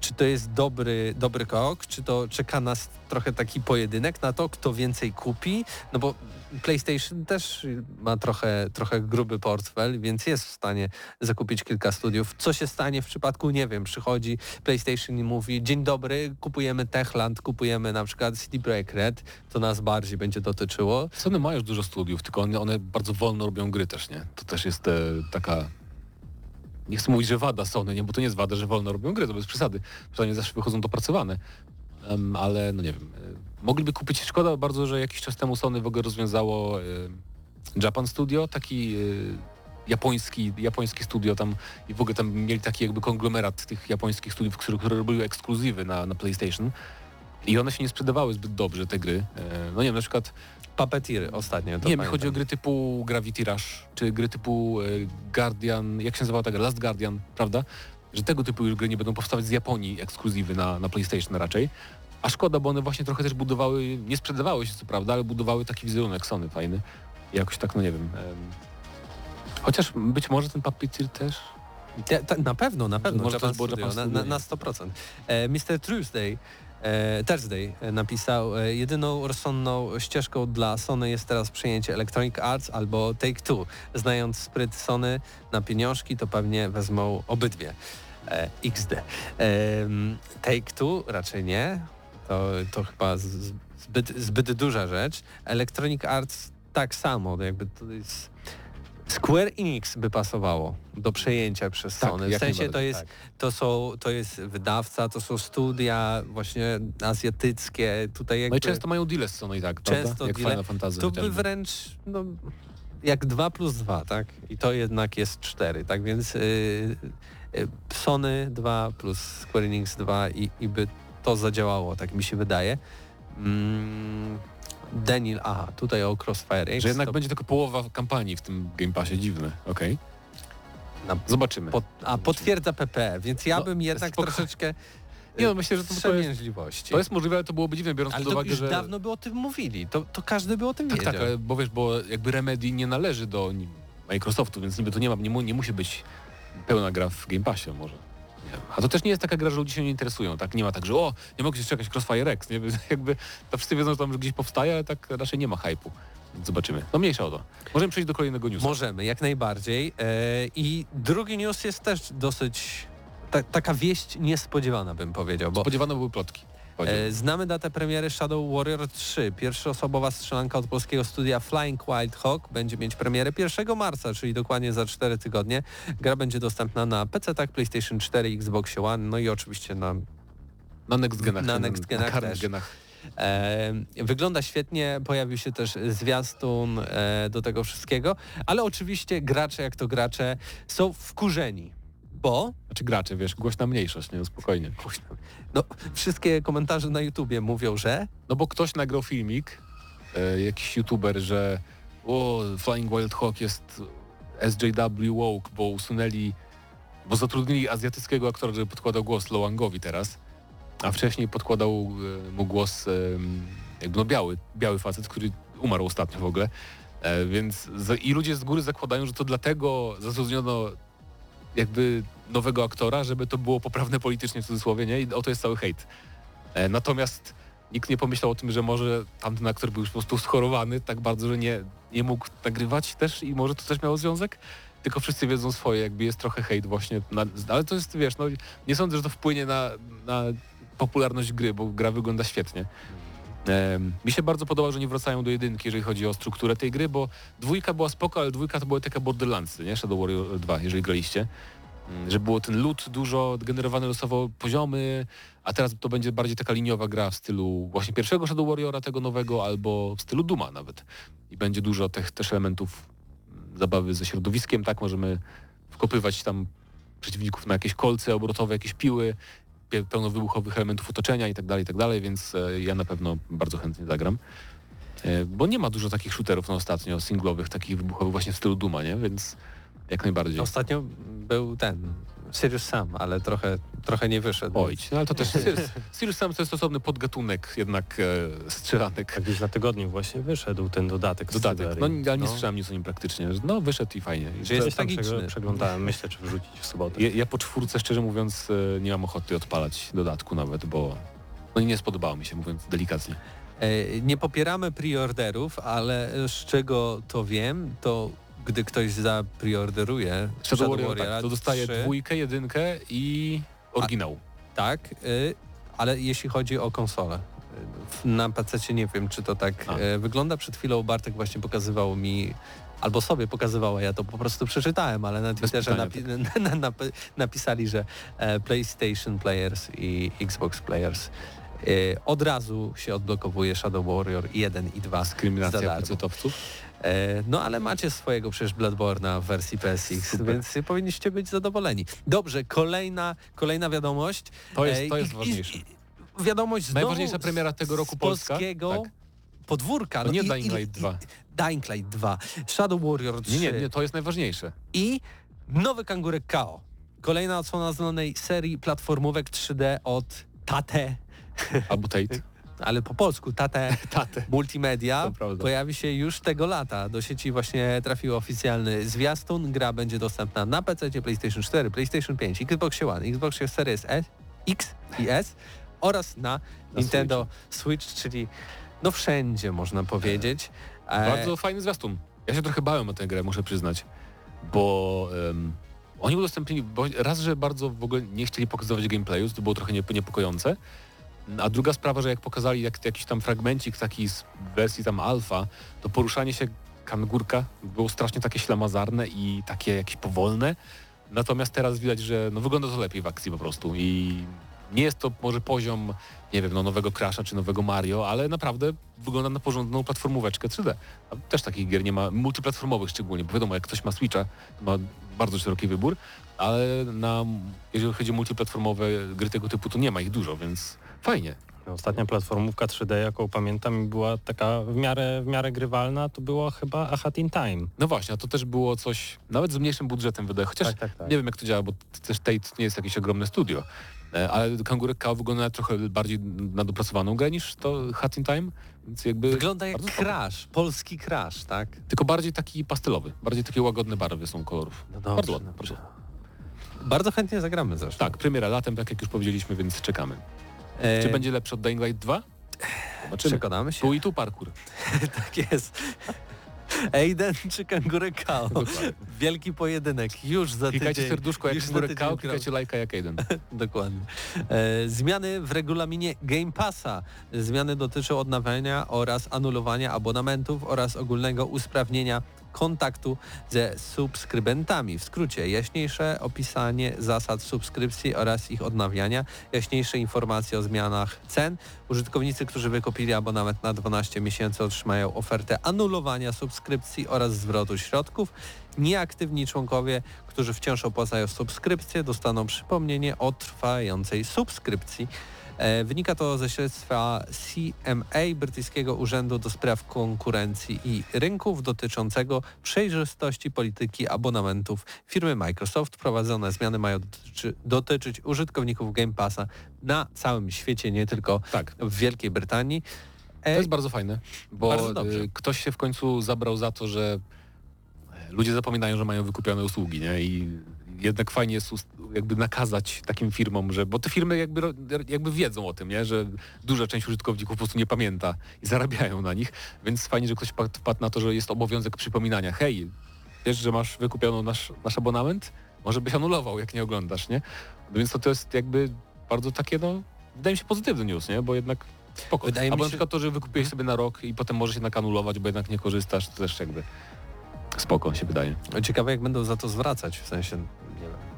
czy to jest dobry, dobry krok, czy to czeka nas trochę taki pojedynek na to, kto więcej kupi? No bo PlayStation też ma trochę, trochę gruby portfel, więc jest w stanie zakupić kilka studiów. Co się stanie w przypadku, nie wiem, przychodzi PlayStation i mówi dzień dobry, kupujemy Techland, kupujemy na przykład CD Projekt Red, to nas bardziej będzie dotyczyło. Sony ma już dużo studiów, tylko one, one bardzo wolno robią gry też, nie? To też jest e, taka... Nie chcę mówić, że wada Sony, nie? Bo to nie jest wada, że wolno robią gry, to bez przesady. Przynajmniej zawsze wychodzą dopracowane. Em, ale no nie wiem. Mogliby kupić, szkoda bardzo, że jakiś czas temu Sony w ogóle rozwiązało e, Japan Studio, taki e, japoński, japoński studio tam i w ogóle tam mieli taki jakby konglomerat tych japońskich studiów, które, które robiły ekskluzywy na, na PlayStation. I one się nie sprzedawały zbyt dobrze, te gry. E, No nie wiem, na przykład Puppeteer ostatnio. To nie, mi chodzi o gry typu Gravity Rush, czy gry typu Guardian, jak się nazywała ta gra? Last Guardian, prawda? Że tego typu już gry nie będą powstawać z Japonii ekskluzywy na, na PlayStation raczej. A szkoda, bo one właśnie trochę też budowały, nie sprzedawały się co prawda, ale budowały taki wizerunek Sony fajny. Jakoś tak, no nie wiem. em, chociaż być może ten Puppeteer też... Ja, ta, na pewno, na pewno. Może Japan Studio, Japan na, na, na 100%. E, Mr. Tuesday, e, Thursday e, napisał, jedyną rozsądną ścieżką dla Sony jest teraz przejęcie Electronic Arts albo Take-Two. Znając spryt Sony na pieniążki, to pewnie wezmą obydwie. XD. E, Take-Two raczej nie. To, to chyba z, zbyt, zbyt duża rzecz. Electronic Arts tak samo. Jakby to jest Square Enix by pasowało do przejęcia przez Tak, Sony. W jak sensie to jest, tak. to, są, to jest wydawca, to są studia właśnie azjatyckie. Tutaj jakby No i często mają deale z Sony i tak, Często prawda? Jak deale. Fantasy to by wręcz no, jak 2 plus 2, tak? I to jednak jest 4, tak więc yy, yy, Sony 2 plus Square Enix 2 i, i by to zadziałało, tak mi się wydaje. Mm, Daniel, aha, tutaj o Crossfire X. Że jednak to będzie tylko połowa kampanii w tym Game Passie, dziwne. Okej. Na- Zobaczymy. Pot, a potwierdza PP, więc ja No, bym jednak spoko- troszeczkę Nie no, myślę, że to, to, jest, to jest możliwe, ale to byłoby dziwne, biorąc ale pod uwagę, już że... dawno by o tym mówili, to, to każdy by o tym Tak, wiedział. tak, ale bo wiesz, bo jakby Remedy nie należy do Microsoftu, więc niby to nie ma, nie, mu, nie musi być pełna gra w Game Passie może. A to też nie jest taka gra, że ludzie się nie interesują, tak? Nie ma tak, że o, nie mogę się czekać Crossfire X, nie? Jakby to wszyscy wiedzą, że tam gdzieś powstaje, ale tak raczej nie ma hypu. Zobaczymy. No mniejsza o to. Możemy przejść do kolejnego newsa. Możemy, jak najbardziej. E, I drugi news jest też dosyć ta, taka wieść niespodziewana, bym powiedział, bo Spodziewano były plotki. E, znamy datę premiery Shadow Warrior 3. Pierwszoosobowa strzelanka od polskiego studia Flying Wild Hawk będzie mieć premierę 1 marca, czyli dokładnie za 4 tygodnie. Gra będzie dostępna na PC, tak, PlayStation 4, Xbox One, no i oczywiście na Na next genach. na next genach karnych też. genach. E, wygląda świetnie, pojawił się też zwiastun e, do tego wszystkiego, ale oczywiście gracze jak to gracze są wkurzeni, bo Znaczy gracze, wiesz, głośna mniejszość, nie? No spokojnie. no, wszystkie komentarze na YouTubie mówią, że No bo ktoś nagrał filmik, e, jakiś youtuber, że o, Flying Wild Hawk jest SJW woke, bo usunęli, bo zatrudnili azjatyckiego aktora, żeby podkładał głos Loangowi teraz, a wcześniej podkładał e, mu głos e, jakby no biały, biały facet, który umarł ostatnio w ogóle. E, więc i ludzie z góry zakładają, że to dlatego zatrudniono jakby nowego aktora, żeby to było poprawne politycznie w cudzysłowie, nie? I oto jest cały hejt. E, natomiast nikt nie pomyślał o tym, że może tamten aktor był już po prostu schorowany tak bardzo, że nie, nie mógł nagrywać też i może to też miało związek? Tylko wszyscy wiedzą swoje, jakby jest trochę hejt właśnie, na, ale to jest, wiesz, no nie sądzę, że to wpłynie na, na popularność gry, bo gra wygląda świetnie. Mi się bardzo podoba, że nie wracają do jedynki, jeżeli chodzi o strukturę tej gry, bo dwójka była spoko, ale dwójka to były takie Borderlandsy, nie? Shadow Warrior 2, jeżeli graliście. Mm, Że było ten loot dużo, generowane losowo poziomy, a teraz to będzie bardziej taka liniowa gra w stylu właśnie pierwszego Shadow Warriora, tego nowego, albo w stylu Duma nawet. I będzie dużo tych też elementów mm, zabawy ze środowiskiem, tak? Możemy wkopywać tam przeciwników na jakieś kolce obrotowe, jakieś piły, pełno wybuchowych elementów otoczenia i tak dalej, i tak dalej, więc e, ja na pewno bardzo chętnie zagram. E, Bo nie ma dużo takich shooterów na ostatnio, singlowych, takich wybuchowych właśnie w stylu Duma, nie? Więc jak najbardziej. ostatnio był ten Sirius Sam, ale trochę, trochę nie wyszedł. Oj, no ale to też Sirius, Sirius Sam to jest osobny podgatunek jednak e, strzelanek. Tak gdzieś na tygodniu właśnie wyszedł ten dodatek. z Dodatek. No ale nie No. słyszałem nic o nim praktycznie. No wyszedł i fajnie. Że jest tragiczny. prze- Przeglądałem, myślę, czy wrzucić w sobotę. Ja, ja po czwórce szczerze mówiąc e, nie mam ochoty odpalać dodatku nawet, bo no nie spodobało mi się, mówiąc delikatnie. E, Nie popieramy preorderów, ale z czego to wiem, to gdy ktoś zapreorderuje Shadow Warrior tak, to dostaje 3, dwójkę, jedynkę i oryginał. Tak, y, ale jeśli chodzi o konsolę. y, Na PC nie wiem, czy to tak A. y, wygląda. Przed chwilą Bartek właśnie pokazywał mi, albo sobie pokazywała, ja to po prostu przeczytałem, ale na Twitterze napi- na, na, napisali, że e, PlayStation Players i Xbox Players y, od razu się odblokowuje Shadow Warrior 1 i 2 za Dyskryminacja pecetowców. E, No ale macie swojego przecież Bloodborne'a w wersji PSX, Super. więc powinniście być zadowoleni. Dobrze, kolejna, kolejna wiadomość. To jest, E, to jest i- ważniejsze. i- Wiadomość znowu Najważniejsza premiera tego roku z Polska. polskiego Tak. podwórka. To nie i- Dying Light 2. i- Dying Light 2, Shadow Warrior 3 Nie, nie, nie, to jest najważniejsze. i nowy kangurek KO. Kolejna odsłona znanej serii platformówek 3D od Tate, Albo Tate. ale po polsku Tate Tate. Multimedia pojawi się już tego lata. Do sieci właśnie trafił oficjalny zwiastun. Gra będzie dostępna na PC, PlayStation 4, PlayStation 5, Xbox One, Xbox Series S, X i S oraz na, Na Nintendo Switch, czyli no wszędzie można powiedzieć. E, Bardzo fajny zwiastun. Ja się trochę bałem o tę grę, muszę przyznać, bo em, oni udostępnili, bo raz, że bardzo w ogóle nie chcieli pokazywać gameplayu, to było trochę niep- niepokojące, a druga sprawa, że jak pokazali jak, jakiś tam fragmencik taki z wersji tam alfa, to poruszanie się Kangurka było strasznie takie ślamazarne i takie jakieś powolne. Natomiast teraz widać, że no, wygląda to lepiej w akcji po prostu i nie jest to może poziom, nie wiem, no, nowego Crasha czy nowego Mario, ale naprawdę wygląda na porządną platformóweczkę 3D. A też takich gier nie ma, multiplatformowych szczególnie, bo wiadomo, jak ktoś ma Switcha, ma bardzo szeroki wybór, ale na, jeżeli chodzi o multiplatformowe gry tego typu, to nie ma ich dużo, więc fajnie. Ostatnia platformówka 3D, jaką pamiętam była taka w miarę, w miarę grywalna, to było chyba A Hat in Time. No właśnie, a to też było coś, nawet z mniejszym budżetem wydaje, chociaż Tak, tak, tak. nie wiem jak to działa, bo też Tate nie jest jakieś ogromne studio, E, ale Kangurek Kao wygląda trochę bardziej na dopracowaną grę niż to Hat in Time, więc jakby... Wygląda jak crash, polski crash, tak? Tylko bardziej taki pastelowy, bardziej takie łagodne barwy są kolorów. No dobrze, bardzo ładne. dobrze. Bardzo. Bardzo chętnie zagramy zresztą. Tak, premiera latem, tak jak już powiedzieliśmy, więc czekamy. E, Czy będzie lepszy od Dying Light 2? Zobaczymy. Przekonamy się. Tu i tu parkour. tak jest. Aiden czy Kangurek Kao? Wielki pojedynek już za Klikajcie tydzień. serduszko jak Kao, gram. klikajcie lajka jak Aiden. Dokładnie. E, zmiany w regulaminie Game Passa. Zmiany dotyczą odnawiania oraz anulowania abonamentów oraz ogólnego usprawnienia kontaktu ze subskrybentami. W skrócie, jaśniejsze opisanie zasad subskrypcji oraz ich odnawiania, jaśniejsze informacje o zmianach cen. Użytkownicy, którzy wykupili abonament na 12 miesięcy otrzymają ofertę anulowania subskrypcji oraz zwrotu środków. Nieaktywni członkowie, którzy wciąż opłacają subskrypcję, dostaną przypomnienie o trwającej subskrypcji. E, Wynika to ze śledztwa CMA, Brytyjskiego Urzędu do Spraw Konkurencji i Rynków dotyczącego przejrzystości polityki abonamentów firmy Microsoft. Prowadzone zmiany mają dotyczy, dotyczyć użytkowników Game Passa na całym świecie, nie tylko Tak. w Wielkiej Brytanii. To E, jest bardzo fajne, bo Bardzo y, ktoś się w końcu zabrał za to, że ludzie zapominają, że mają wykupione usługi, nie? I jednak fajnie jest jakby nakazać takim firmom, że, bo te firmy jakby, jakby wiedzą o tym, nie? że duża część użytkowników po prostu nie pamięta i zarabiają na nich, więc fajnie, że ktoś wpadł na to, że jest obowiązek przypominania, hej, wiesz, że masz wykupioną nasz, nasz abonament? Może byś anulował, jak nie oglądasz, nie? No więc to, to jest jakby bardzo takie, no, wydaje mi się pozytywny news, nie? Bo jednak spoko. Wydaje mi Albo na się- przykład to, że wykupiłeś sobie na rok i potem możesz jednak anulować, bo jednak nie korzystasz, to też jakby spoko się wydaje. Ciekawe jak będą za to zwracać, w sensie,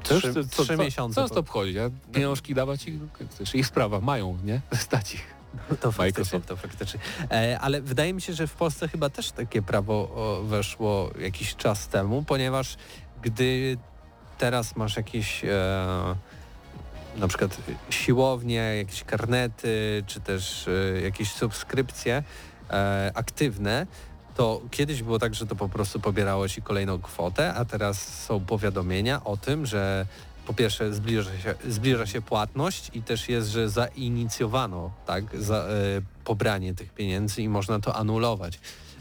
trzy, co- trzy co- miesiące. Co nas to obchodzi? Ja pieniążki dawać i też ich sprawa, mają, nie? Stać ich. To faktycznie, Microsoft. to faktycznie. E, ale wydaje mi się, że w Polsce chyba też takie prawo weszło jakiś czas temu, ponieważ gdy teraz masz jakieś e, na przykład siłownie, jakieś karnety, czy też e, jakieś subskrypcje aktywne, to kiedyś było tak, że to po prostu pobierało ci kolejną kwotę, a teraz są powiadomienia o tym, że po pierwsze zbliża się, zbliża się płatność i też jest, że zainicjowano tak, za, e, pobranie tych pieniędzy i można to anulować.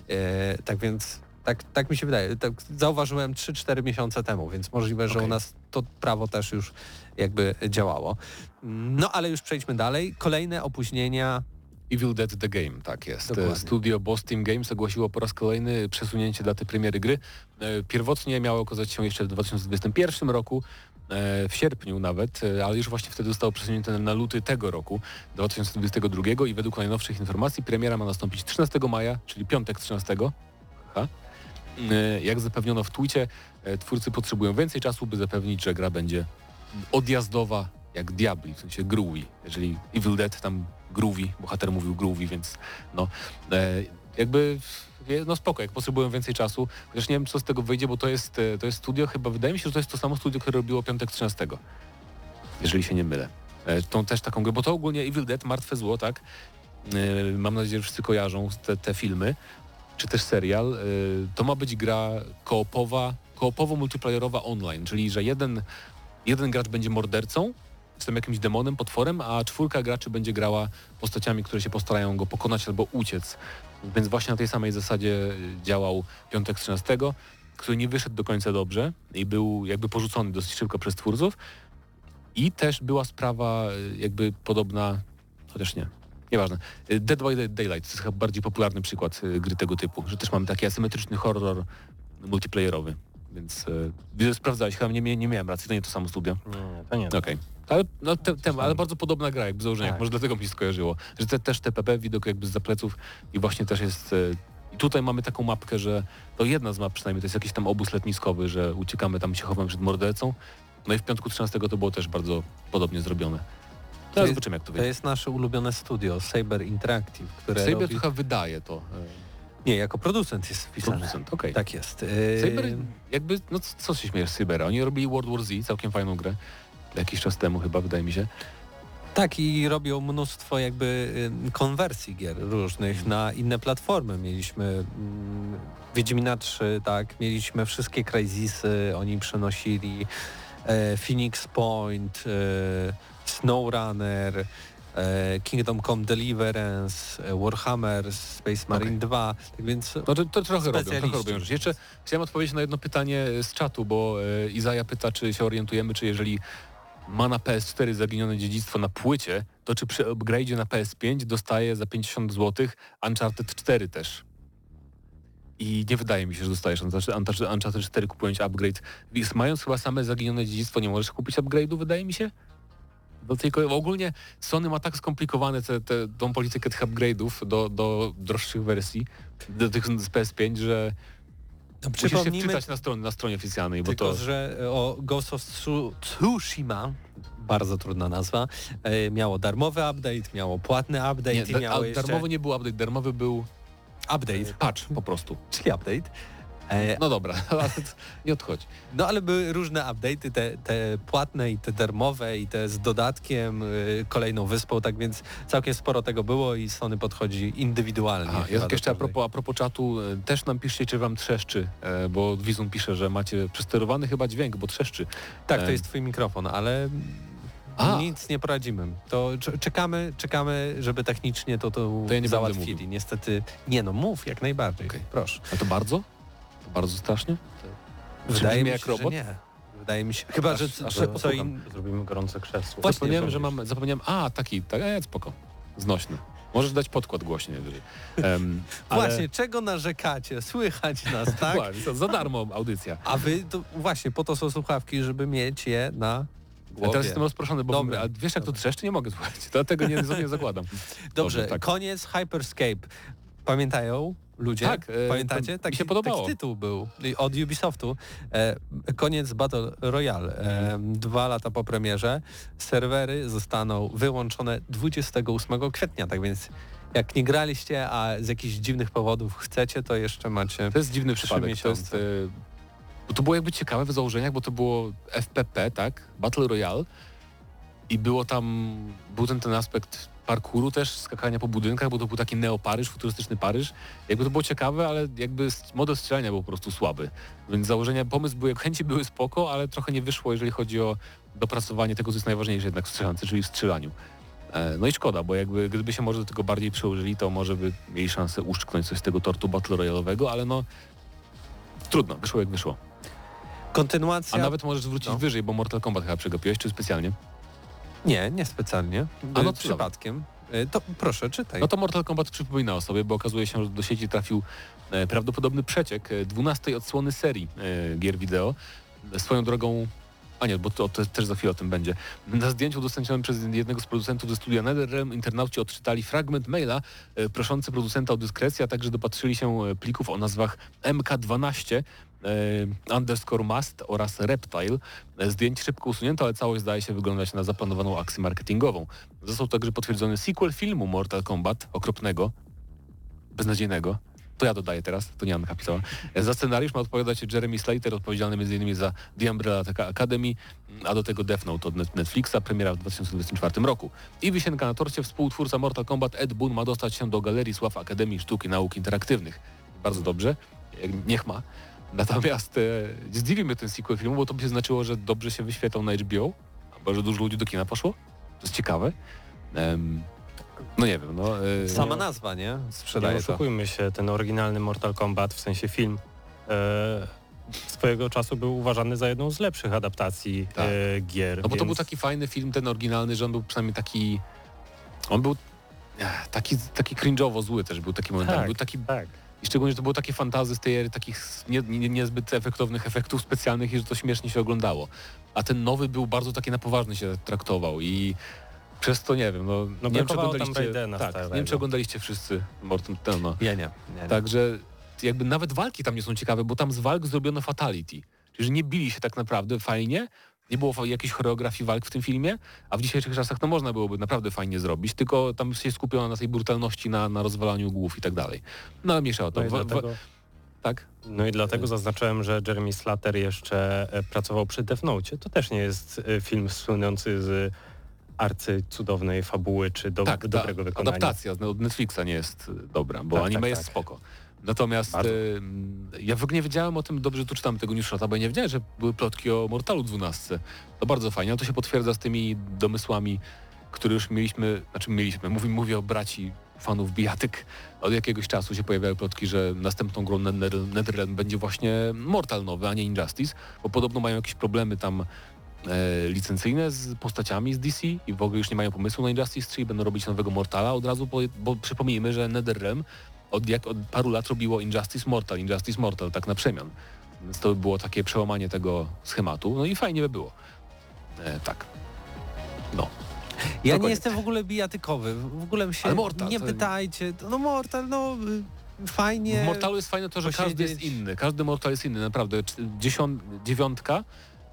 E, tak więc tak, tak mi się wydaje. Tak zauważyłem 3-4 miesiące temu, więc możliwe, że Okej. u nas to prawo też już jakby działało. No ale już przejdźmy dalej. Kolejne opóźnienia Evil Dead The Game, tak jest. Dokładnie. Studio Boss Team Games ogłosiło po raz kolejny przesunięcie daty premiery gry. E, Pierwotnie miało okazać się jeszcze w 2021 roku, e, w sierpniu nawet, e, ale już właśnie wtedy zostało przesunięte na luty tego roku, 2022 i według najnowszych informacji premiera ma nastąpić 13 maja, czyli piątek 13. Ha. E, Jak zapewniono w Twicie, e, twórcy potrzebują więcej czasu, by zapewnić, że gra będzie odjazdowa jak Diabli, w sensie groovy. Jeżeli Evil Dead tam groovy, bohater mówił groovy, więc no e, jakby no spoko, jak potrzebują więcej czasu, chociaż nie wiem co z tego wyjdzie, bo to jest, e, to jest studio, chyba wydaje mi się, że to jest to samo studio, które robiło Piątek 13, jeżeli się nie mylę. E, tą też taką grę, bo to ogólnie Evil Dead, Martwe Zło, tak? Mam nadzieję, że wszyscy kojarzą te, te filmy, czy też serial. To ma być gra koopowa, koopowo-multiplayerowa online, czyli że jeden, jeden gracz będzie mordercą, tam jakimś demonem, potworem, a czwórka graczy będzie grała postaciami, które się postarają go pokonać albo uciec. Więc właśnie na tej samej zasadzie y, działał Piątek 13, który nie wyszedł do końca dobrze i był jakby porzucony dosyć szybko przez twórców. I też była sprawa y, jakby podobna, chociaż nie, nieważne. Y, Dead by Daylight to jest chyba bardziej popularny przykład gry tego typu, że też mamy taki asymetryczny horror multiplayerowy. Więc widzę, sprawdzałeś, chyba nie, nie miałem racji, to nie to samo studio. Nie, to nie. Okej. Ale, no, te, ale bardzo podobna gra jakby w założeniach, Tak. może dlatego mi się skojarzyło. Że te, też TPP, widok jakby z pleców i właśnie też jest e, I tutaj mamy taką mapkę, że to jedna z map przynajmniej, to jest jakiś tam obóz letniskowy, że uciekamy tam, się chowamy przed mordercą. No i w piątku 13 to było też bardzo podobnie zrobione. To zobaczymy jak to To wyjdzie. jest nasze ulubione studio, Saber Interactive, które Saber robi... trochę wydaje to. Nie, jako producent jest E, wpisany. producent, okej. Tak jest. Saber, jakby, no co, co się śmiejesz z Cybera? Oni robili World War Z, całkiem fajną grę. Jakiś czas temu chyba, wydaje mi się. Tak i robią mnóstwo jakby y, konwersji gier różnych na inne platformy. Mieliśmy mm, Wiedźmina 3, tak, mieliśmy wszystkie Crysisy, oni przenosili e, Phoenix Point, e, SnowRunner, e, Kingdom Come Deliverance, Warhammer, Space Marine 2, tak więc No to, to trochę robią, trochę robią rzeczy. Jeszcze chciałem odpowiedzieć na jedno pytanie z czatu, bo Izaja pyta, czy się orientujemy, czy jeżeli ma na PS4 zaginione dziedzictwo na płycie, to czy przy upgrade'zie na PS5 dostaje za 50 zł Uncharted 4 też. I nie wydaje mi się, że dostajesz Uncharted Uncharted- Uncharted 4 kupując upgrade. Więc Mając chyba same zaginione dziedzictwo, nie możesz kupić upgrade'u, wydaje mi się. Do tej, ko- ogólnie Sony ma tak skomplikowane te, te, tą politykę tych upgrade'ów do, do droższych wersji, do tych z PS5, że no, musisz się wczytać na stronie, na stronie oficjalnej, bo tylko, to... że o Ghost of Tsu- Tsushima, bardzo trudna nazwa, e, miało darmowy update, miało płatny update Nie, i miało jeszcze darmowy nie był update, darmowy był update, patch po prostu. czyli update. E, No dobra, nie odchodź. No ale były różne update'y, te, te płatne i te darmowe i te z dodatkiem, y, kolejną wyspą, tak więc całkiem sporo tego było i Sony podchodzi indywidualnie. A, ja do jeszcze a propos, a propos czatu, e, też nam piszcie, czy wam trzeszczy, e, bo Wizum pisze, że macie przesterowany chyba dźwięk, bo trzeszczy. Tak, to e, jest twój mikrofon, ale A. nic nie poradzimy. To cze- czekamy, czekamy, żeby technicznie to, to, To ja nie załatwili. Niestety, nie no, mów jak najbardziej, Okej. proszę. A to bardzo? To bardzo strasznie? Wydaje mi jak się, robot? że nie. Wydaje mi się, chyba, Aż- że aż co, ja in... Zrobimy gorące krzesło. Właśnie, zapomniałem, że robisz. mam, zapomniałem, a taki, tak, e, spoko, znośny. Możesz dać podkład głośniej. Um, Właśnie, czego narzekacie? Słychać nas, tak? To za darmo audycja. A wy, to właśnie po to są słuchawki, żeby mieć je na Ja głowie. teraz jestem rozproszony, bo Dobra. a wiesz jak to trzeszczy? Nie mogę słuchać. Dlatego nie, nie zakładam. Dobrze, tak. koniec Hyperscape. Pamiętają ludzie? Tak, e, Pamiętacie? mi się podobało. taki tytuł był od Ubisoftu. E, koniec Battle Royale. E, dwa lata po premierze. Serwery zostaną wyłączone 28 kwietnia, tak więc jak nie graliście, a z jakichś dziwnych powodów chcecie, to jeszcze macie... To jest dziwny przypadek. To, jest, bo to było jakby ciekawe w założeniach, bo to było FPP, tak? Battle Royale. I było tam, był ten, ten aspekt parkouru też, skakania po budynkach, bo to był taki neoparyż, futurystyczny Paryż. Jakby to było ciekawe, ale jakby model strzelania był po prostu słaby. Więc założenia, pomysł był, chęci były spoko, ale trochę nie wyszło, jeżeli chodzi o dopracowanie tego, co jest najważniejsze jednak w strzelance, czyli w strzelaniu. E, No i szkoda, bo jakby gdyby się może do tego bardziej przyłożyli, to może by mieli szansę uszczknąć coś z tego tortu Battle Royale'owego, ale no trudno, wyszło jak wyszło. Kontynuacja... A nawet możesz zwrócić No. wyżej, bo Mortal Kombat chyba przegapiłeś, czy specjalnie? Nie, nie specjalnie. A no Y, to przypadkiem. Y, To proszę, czytaj. No to Mortal Kombat przypomina o sobie, bo okazuje się, że do sieci trafił e, prawdopodobny przeciek e, 12 odsłony serii e, gier wideo. E, Swoją drogą, a nie, bo to, to też za chwilę o tym będzie. Na zdjęciu udostępnionym przez jednego z producentów ze studia NetherRealm internauci odczytali fragment maila e, proszący producenta o dyskrecję, a także dopatrzyli się e, plików o nazwach MK12 e, underscore must oraz Reptile. E, Zdjęć szybko usunięto, ale całość zdaje się wyglądać na zaplanowaną akcję marketingową. Został także potwierdzony sequel filmu Mortal Kombat, okropnego, beznadziejnego. To ja dodaję teraz, to nie Anna pisała. E, Za scenariusz ma odpowiadać Jeremy Slater, odpowiedzialny m.in. za The Umbrella Academy, a do tego Death Note od Net- Netflixa, premiera w 2024 roku. I wisienka na torcie, współtwórca Mortal Kombat Ed Boon ma dostać się do Galerii Sław Akademii Sztuk i Nauk Interaktywnych. Bardzo dobrze, e, niech ma. Natomiast e, mnie ten sequel filmu, bo to by się znaczyło, że dobrze się wyświetlał na HBO, albo że dużo ludzi do kina poszło. To jest ciekawe. Em, no nie wiem, no... e, Sama nazwa, nie? Nie Sprzedaje to. oszukujmy się, ten oryginalny Mortal Kombat, w sensie film, e, swojego czasu był uważany za jedną z lepszych adaptacji Tak. e, gier. No bo to był więc- taki fajny film, ten oryginalny, że on był przynajmniej taki... On był eh, taki, taki cringe'owo zły też był taki momentami. Tak. Był taki, Tak. I szczególnie, że to było takie fantazy z tej ery, takich nie, nie, niezbyt efektownych efektów specjalnych i że to śmiesznie się oglądało. A ten nowy był bardzo taki na poważnie się traktował i Przez to nie wiem, no, No nie wiem czy oglądaliście, tak, nie wiem czy oglądaliście wszyscy Morton no. Ja nie. nie, nie. Także jakby nawet walki tam nie są ciekawe, bo tam z walk zrobiono fatality. Czyli że nie bili się tak naprawdę fajnie, nie było jakiejś choreografii walk w tym filmie, a w dzisiejszych czasach no można byłoby naprawdę fajnie zrobić, tylko tam się skupiono na tej brutalności, na, na rozwalaniu głów i tak dalej. No ale mniejsza o to. No dlatego, tak? no i dlatego zaznaczyłem, że Jeremy Slater jeszcze e, pracował przy Death Note. To też nie jest e, film słynący z arcycudownej fabuły czy do, tak, ta dobrego wykonania. adaptacja od Netflixa nie jest y, dobra, bo Tak, anime tak, jest tak. spoko. Natomiast Bardzo. ja w ogóle nie wiedziałem o tym, dobrze tu czytam tego newsshota, bo ja nie wiedziałem, że były plotki o Mortalu 12. To bardzo fajnie, ale to się potwierdza z tymi domysłami, które już mieliśmy, znaczy mieliśmy, mówię, mówię o braci fanów bijatyk. Od jakiegoś czasu się pojawiały plotki, że następną grą Nether- Netherrealm będzie właśnie Mortal nowy, a nie Injustice, bo podobno mają jakieś problemy tam e, licencyjne z postaciami z DC i w ogóle już nie mają pomysłu na Injustice 3 i będą robić nowego Mortala od razu, bo, bo przypomnijmy, że NetherRealm od, jak, od paru lat robiło Injustice Mortal, Injustice Mortal, tak na przemian. Więc to by było takie przełamanie tego schematu, no i fajnie by było. E, tak. No. Ja nie koniec. jestem w ogóle bijatykowy. W ogóle się Mortal, nie to- pytajcie. No Mortal, no y, fajnie. W Mortalu jest fajne to, że każdy jest posiedzieć. inny. Każdy Mortal jest inny, naprawdę. Dziesiąt, dziewiątka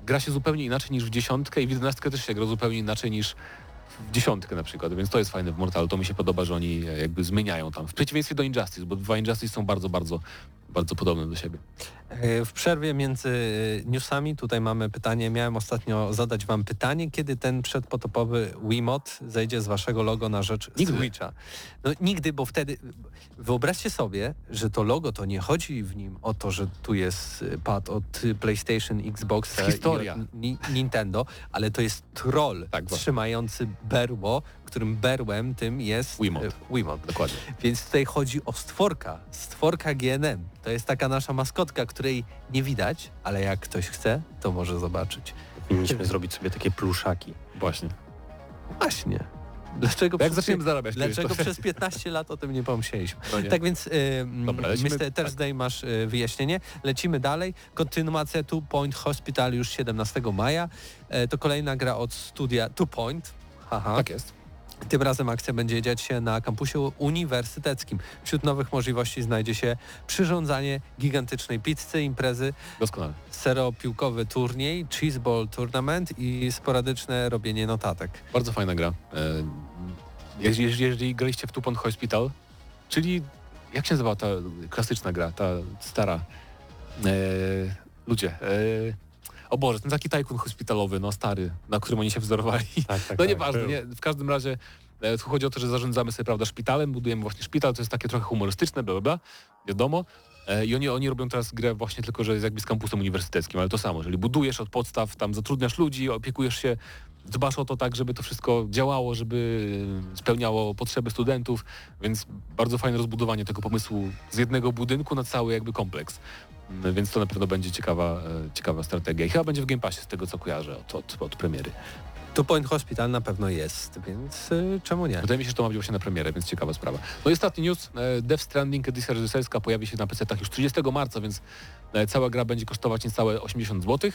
gra się zupełnie inaczej niż w dziesiątkę i w jedenastkę też się gra zupełnie inaczej niż w dziesiątkę na przykład, więc to jest fajne w Mortalu. To mi się podoba, że oni jakby zmieniają tam. W przeciwieństwie do Injustice, bo dwa Injustice są bardzo, bardzo, bardzo podobne do siebie. E, W przerwie między e, newsami tutaj mamy pytanie. Miałem ostatnio zadać wam pytanie, kiedy ten przedpotopowy Wiimote zejdzie z waszego logo na rzecz Nigdy. Switcha. No nigdy, bo wtedy wyobraźcie sobie, że to logo to nie chodzi w nim o to, że tu jest pad od PlayStation, Xbox Historia. Nintendo, ale to jest troll Tak, trzymający berło, którym berłem tym jest Wiimote. Wiimote. Dokładnie. Więc tutaj chodzi o stworka, stworka GNM. To jest taka nasza maskotka, której nie widać, ale jak ktoś chce, to może zobaczyć. Powinniśmy zrobić sobie takie pluszaki. Właśnie. Właśnie. Dlaczego, Jak przez, zaczniemy zarabiać? dlaczego przez 15 lat o tym nie pomyśleliśmy? No nie. Tak więc, y, Dobra, lecimy- Mr. Thursday masz y, wyjaśnienie. Lecimy dalej. Kontynuacja Two Point Hospital już 17 maja. E, to kolejna gra od studia Two Point. Haha. Tak jest. Tym razem akcja będzie dziać się na kampusie uniwersyteckim. Wśród nowych możliwości znajdzie się przyrządzanie gigantycznej pizzy, imprezy, Doskonale. seropiłkowy turniej, cheeseball tournament i sporadyczne robienie notatek. Bardzo fajna gra. E, Jeżeli, jeżeli graliście w Tupon Hospital, czyli jak się nazywa ta klasyczna gra, ta stara? E, ludzie. E, o Boże, ten taki tajkun hospitalowy, no stary, na którym oni się wzorowali. Tak, tak, No tak, nieważne, był. nie, w każdym razie e, tu chodzi o to, że zarządzamy sobie, prawda, szpitalem, budujemy właśnie szpital, to jest takie trochę humorystyczne, bla, bla, bla wiadomo. E, I oni, oni robią teraz grę właśnie tylko, że jest jakby z kampusem uniwersyteckim, ale to samo, czyli budujesz od podstaw, tam zatrudniasz ludzi, opiekujesz się, dbasz o to tak, żeby to wszystko działało, żeby e, spełniało potrzeby studentów, więc bardzo fajne rozbudowanie tego pomysłu z jednego budynku na cały jakby kompleks. Mm, Więc to na pewno będzie ciekawa, e, ciekawa strategia. I chyba będzie w Game Passie z tego, co kojarzę od, od, od premiery. Two Point Hospital na pewno jest, więc y, czemu nie? Wydaje mi się, że to ma być właśnie na premierę, więc ciekawa sprawa. No i ostatni news. e, Death Stranding edycja reżyserska pojawi się na PC-tach już 30 marca, więc e, cała gra będzie kosztować niecałe 80 zł.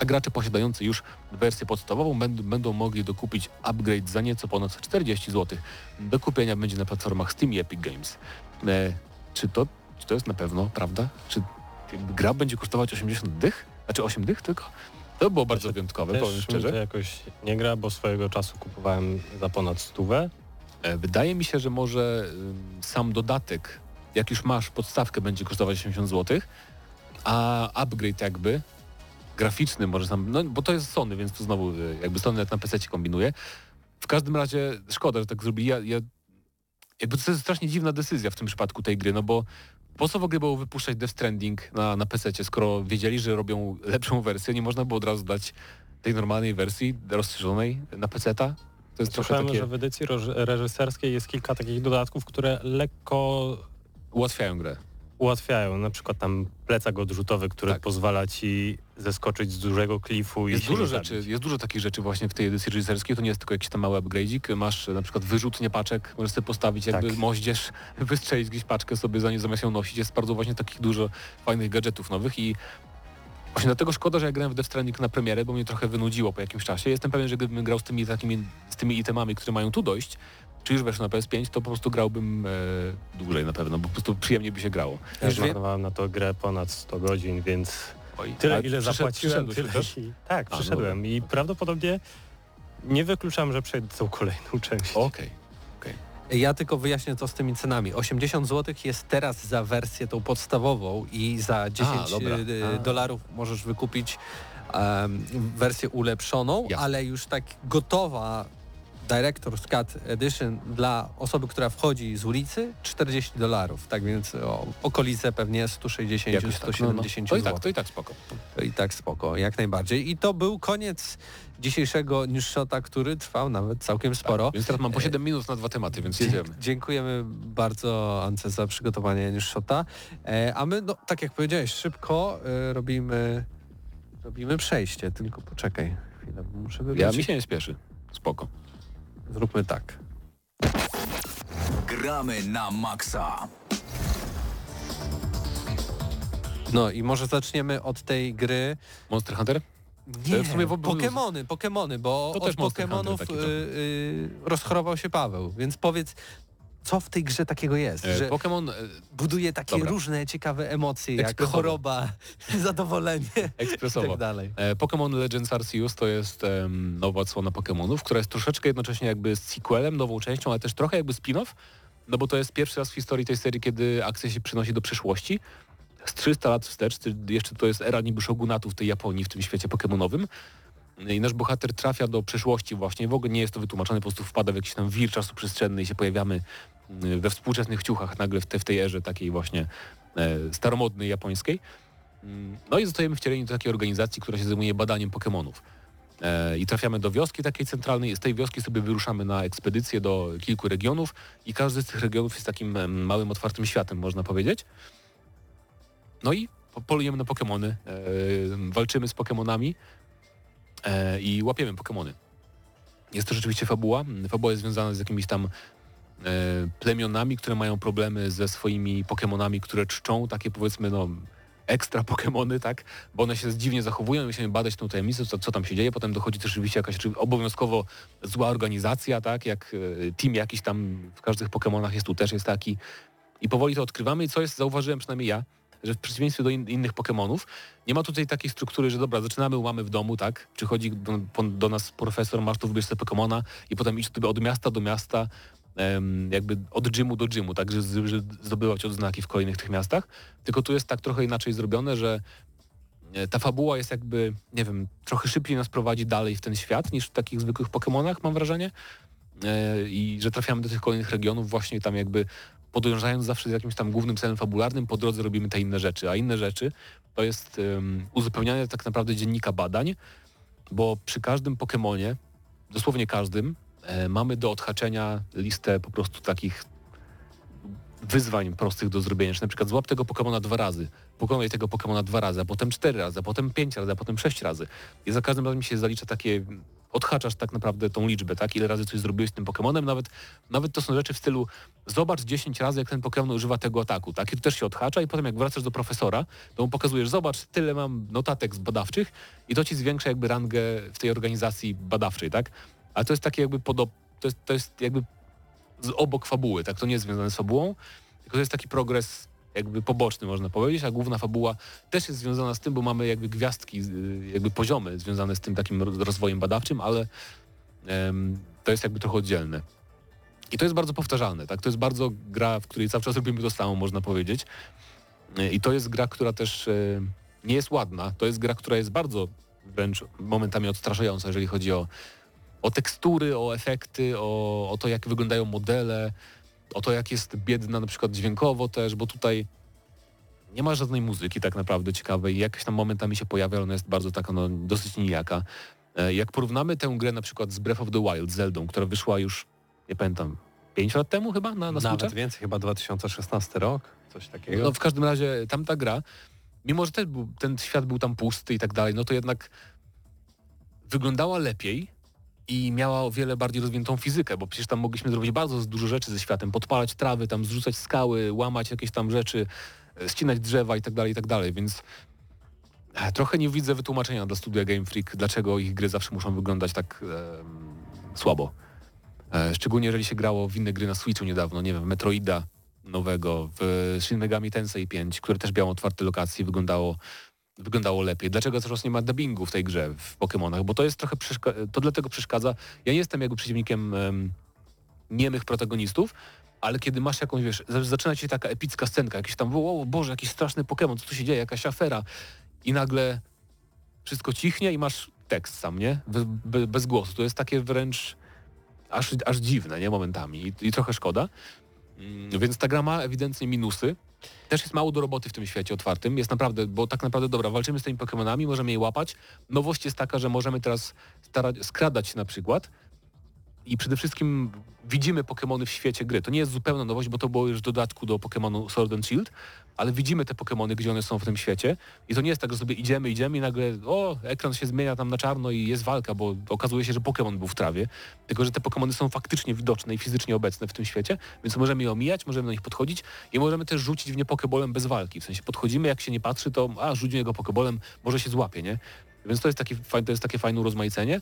A gracze posiadający już wersję podstawową będą, będą mogli dokupić upgrade za nieco ponad 40 zł. Do kupienia będzie na platformach Steam i Epic Games. E, czy, to, czy to jest na pewno prawda? Czy gra będzie kosztować 80 dych? Znaczy 8 dych tylko? To było bardzo Znaczy, wyjątkowe, powiem szczerze. to jakoś nie gra, bo swojego czasu kupowałem za ponad stówę. E, Wydaje mi się, że może ym, sam dodatek, jak już masz podstawkę, będzie kosztować 80 zł, a upgrade jakby graficzny może sam, no bo to jest Sony, więc tu znowu y, jakby Sony jak na PC kombinuje. W każdym razie szkoda, że tak zrobili. Ja, ja, jakby to jest strasznie dziwna decyzja w tym przypadku tej gry, no bo po co w ogóle było wypuszczać Death Stranding na, na PC, skoro wiedzieli, że robią lepszą wersję, nie można było od razu dać tej normalnej wersji rozszerzonej na PC-ta? To jest Słyszałem, takie... że w edycji reżyserskiej jest kilka takich dodatków, które lekko Ułatwiają grę. Ułatwiają. Na przykład tam plecak odrzutowy, który Tak. pozwala ci zeskoczyć z dużego klifu i Jest dużo rzeczy, jest dużo takich rzeczy właśnie w tej edycji reżyserskiej, to nie jest tylko jakiś tam mały upgrade'ik, masz e, na przykład wyrzutnie paczek, możesz sobie postawić jakby Tak. moździerz, wystrzelić gdzieś paczkę sobie za nie zamiast ją nosić, jest bardzo właśnie takich dużo fajnych gadżetów nowych i właśnie dlatego szkoda, że ja grałem w Death Stranding na premierę, bo mnie trochę wynudziło po jakimś czasie. Jestem pewien, że gdybym grał z tymi takimi, z tymi itemami, które mają tu dojść, czy już weszły na PS5, to po prostu grałbym e, dłużej na pewno, bo po prostu przyjemnie by się grało. Ja Już zmarnowałem na to grę ponad 100 godzin, więc Oj, tyle a ile zapłaciłem, tyle i... Tak, A, no przyszedłem i prawdopodobnie nie wykluczam, że przejdę tą kolejną część. Okej. Ja tylko wyjaśnię to z tymi cenami. 80 zł jest teraz za wersję tą podstawową i za 10 dobra. y, A. dolarów możesz wykupić em, wersję ulepszoną, Jasne. ale już tak gotowa Director's Cut Edition dla osoby, która wchodzi z ulicy 40 dolarów. Tak więc o, okolice pewnie 160 Jakoś tak. No, no. 170 To i tak, to i tak spoko. To i tak spoko, jak najbardziej. I to był koniec dzisiejszego newsshota, który trwał nawet całkiem sporo. Tak, więc teraz mam po E, 7 minut na dwa tematy, więc Dzie- jedziemy. Dziękujemy bardzo Ance za przygotowanie newsshota. E, a my, no, tak jak powiedziałeś, szybko e, robimy, robimy przejście. Tylko poczekaj chwilę, bo muszę wybrać. Ja mi się nie spieszy. Spoko. Zróbmy tak. Gramy na maksa. No i może zaczniemy od tej gry. Monster Hunter? Nie, w sumie w Pokemony, Pokemony, bo To od Pokemonów y, y, rozchorował się Paweł, więc powiedz, co w tej grze takiego jest, E, że Pokémon e, buduje takie Dobra. różne ciekawe emocje, jak choroba, zadowolenie i ekspresowo. tak dalej. E, Pokémon Legends Arceus to jest em, nowa odsłona Pokémonów, która jest troszeczkę jednocześnie jakby sequelem, nową częścią, ale też trochę jakby spin-off, no bo to jest pierwszy raz w historii tej serii, kiedy akcja się przenosi do przyszłości. Z 300 lat wstecz, jeszcze to jest era niby shogunatu w tej Japonii, w tym świecie pokemonowym. I nasz bohater trafia do przeszłości właśnie, w ogóle nie jest to wytłumaczone, po prostu wpada w jakiś tam wir czasu przestrzenny i się pojawiamy mm, we współczesnych ciuchach nagle w, te, w tej erze takiej właśnie e, staromodnej japońskiej. Mm, No i zostajemy wcieleni do takiej organizacji, która się zajmuje badaniem Pokemonów. E, I trafiamy do wioski takiej centralnej. Z tej wioski sobie wyruszamy na ekspedycję do kilku regionów i każdy z tych regionów jest takim małym, otwartym światem, można powiedzieć. No i po- polujemy na Pokemony, e, walczymy z Pokemonami e, i łapiemy Pokemony. Jest to rzeczywiście fabuła. Fabuła jest związana z jakimiś tam e, plemionami, które mają problemy ze swoimi Pokemonami, które czczą, takie powiedzmy no ekstra Pokemony, tak? Bo one się dziwnie zachowują, musimy badać tą tajemnicę, co, co tam się dzieje. Potem dochodzi też oczywiście jakaś obowiązkowo zła organizacja, tak? Jak e, team jakiś tam w każdych Pokemonach jest tu też jest taki. I powoli to odkrywamy i co jest, zauważyłem przynajmniej ja, że w przeciwieństwie do in, innych Pokemonów, nie ma tutaj takiej struktury, że dobra, zaczynamy, mamy w domu, tak? Przychodzi do, do nas profesor, masz tu wybierz sobie Pokemona i potem idź sobie od miasta do miasta, jakby od gymu do gymu, tak? Że, że zdobywać odznaki w kolejnych tych miastach. Tylko tu jest tak trochę inaczej zrobione, że e, ta fabuła jest jakby, nie wiem, trochę szybciej nas prowadzi dalej w ten świat niż w takich zwykłych Pokemonach, mam wrażenie. E, I że trafiamy do tych kolejnych regionów właśnie tam jakby podążając zawsze z jakimś tam głównym celem fabularnym, po drodze robimy te inne rzeczy. A inne rzeczy to jest um, uzupełnianie tak naprawdę dziennika badań, bo przy każdym Pokemonie, dosłownie każdym, e, mamy do odhaczenia listę po prostu takich wyzwań prostych do zrobienia. Czy na przykład złap tego Pokemona dwa razy, pokonaj tego Pokemona dwa razy, a potem cztery razy, a potem pięć razy, a potem sześć razy. I za każdym razem się zalicza takie, odhaczasz tak naprawdę tą liczbę, tak? Ile razy coś zrobiłeś z tym Pokemonem, nawet, nawet to są rzeczy w stylu zobacz 10 razy, jak ten Pokemon używa tego ataku, tak? I to też się odhacza i potem jak wracasz do profesora, to mu pokazujesz, zobacz, tyle mam notatek badawczych i to ci zwiększa jakby rangę w tej organizacji badawczej, tak? Ale to jest takie jakby podob... To jest, to jest jakby z obok fabuły, tak? To nie jest związane z fabułą, tylko to jest taki progres jakby poboczny, można powiedzieć, a główna fabuła też jest związana z tym, bo mamy jakby gwiazdki, jakby poziomy związane z tym takim ro- rozwojem badawczym, ale em, to jest jakby trochę oddzielne. I to jest bardzo powtarzalne, tak? To jest bardzo gra, w której cały czas robimy to samo, można powiedzieć. Y, I to jest gra, która też y, nie jest ładna. To jest gra, która jest bardzo wręcz momentami odstraszająca, jeżeli chodzi o, o tekstury, o efekty, o, o to, jak wyglądają modele, o to, jak jest biedna na przykład dźwiękowo też, bo tutaj nie ma żadnej muzyki tak naprawdę ciekawej. Jakaś tam momentami się pojawia, ale ona jest bardzo taka no, dosyć nijaka. E, Jak porównamy tę grę na przykład z Breath of the Wild, Zeldą, która wyszła już, nie pamiętam, 5 lat temu chyba na, na Nawet więcej, chyba 2016 rok, coś takiego. No w każdym razie tamta gra, mimo że był, ten świat był tam pusty i tak dalej, no to jednak wyglądała lepiej i miała o wiele bardziej rozwiniętą fizykę, bo przecież tam mogliśmy zrobić bardzo dużo rzeczy ze światem, podpalać trawy, tam zrzucać skały, łamać jakieś tam rzeczy, e, ścinać drzewa i tak dalej, i tak więc e, trochę nie widzę wytłumaczenia dla studia Game Freak, dlaczego ich gry zawsze muszą wyglądać tak em, słabo. E, szczególnie jeżeli się grało w inne gry na Switchu niedawno, nie wiem, Metroida nowego, w Shin Megami Tensei 5, które też miało otwarte lokacje, wyglądało wyglądało lepiej. Dlaczego też nie ma dubbingu w tej grze w Pokémonach? Bo to jest trochę to dlatego przeszkadza. Ja nie jestem jakby przeciwnikiem um, niemych protagonistów, ale kiedy masz jakąś, wiesz, zaczyna się taka epicka scenka, jakiś tam, o Boże, jakiś straszny Pokémon, co tu się dzieje, jakaś afera i nagle wszystko cichnie i masz tekst sam, nie? Be, bez głosu. To jest takie wręcz aż, aż dziwne, nie? Momentami i, i trochę szkoda. Mm, więc ta gra ma ewidentnie minusy. Też jest mało do roboty w tym świecie otwartym. Jest naprawdę, bo tak naprawdę dobra, walczymy z tymi Pokémonami, możemy je łapać. Nowość jest taka, że możemy teraz starać, skradać się na przykład i przede wszystkim widzimy Pokémony w świecie gry. To nie jest zupełna nowość, bo to było już w dodatku do Pokémonu Sword and Shield, ale widzimy te Pokémony, gdzie one są w tym świecie i to nie jest tak, że sobie idziemy, idziemy i nagle o, ekran się zmienia tam na czarno i jest walka, bo okazuje się, że Pokémon był w trawie, tylko że te Pokémony są faktycznie widoczne i fizycznie obecne w tym świecie, więc możemy je omijać, możemy do nich podchodzić i możemy też rzucić w nie Pokébolem bez walki. W sensie podchodzimy, jak się nie patrzy, to a, rzuć niego Pokébolem, może się złapie, nie? Więc to jest, takie, to jest takie fajne urozmaicenie.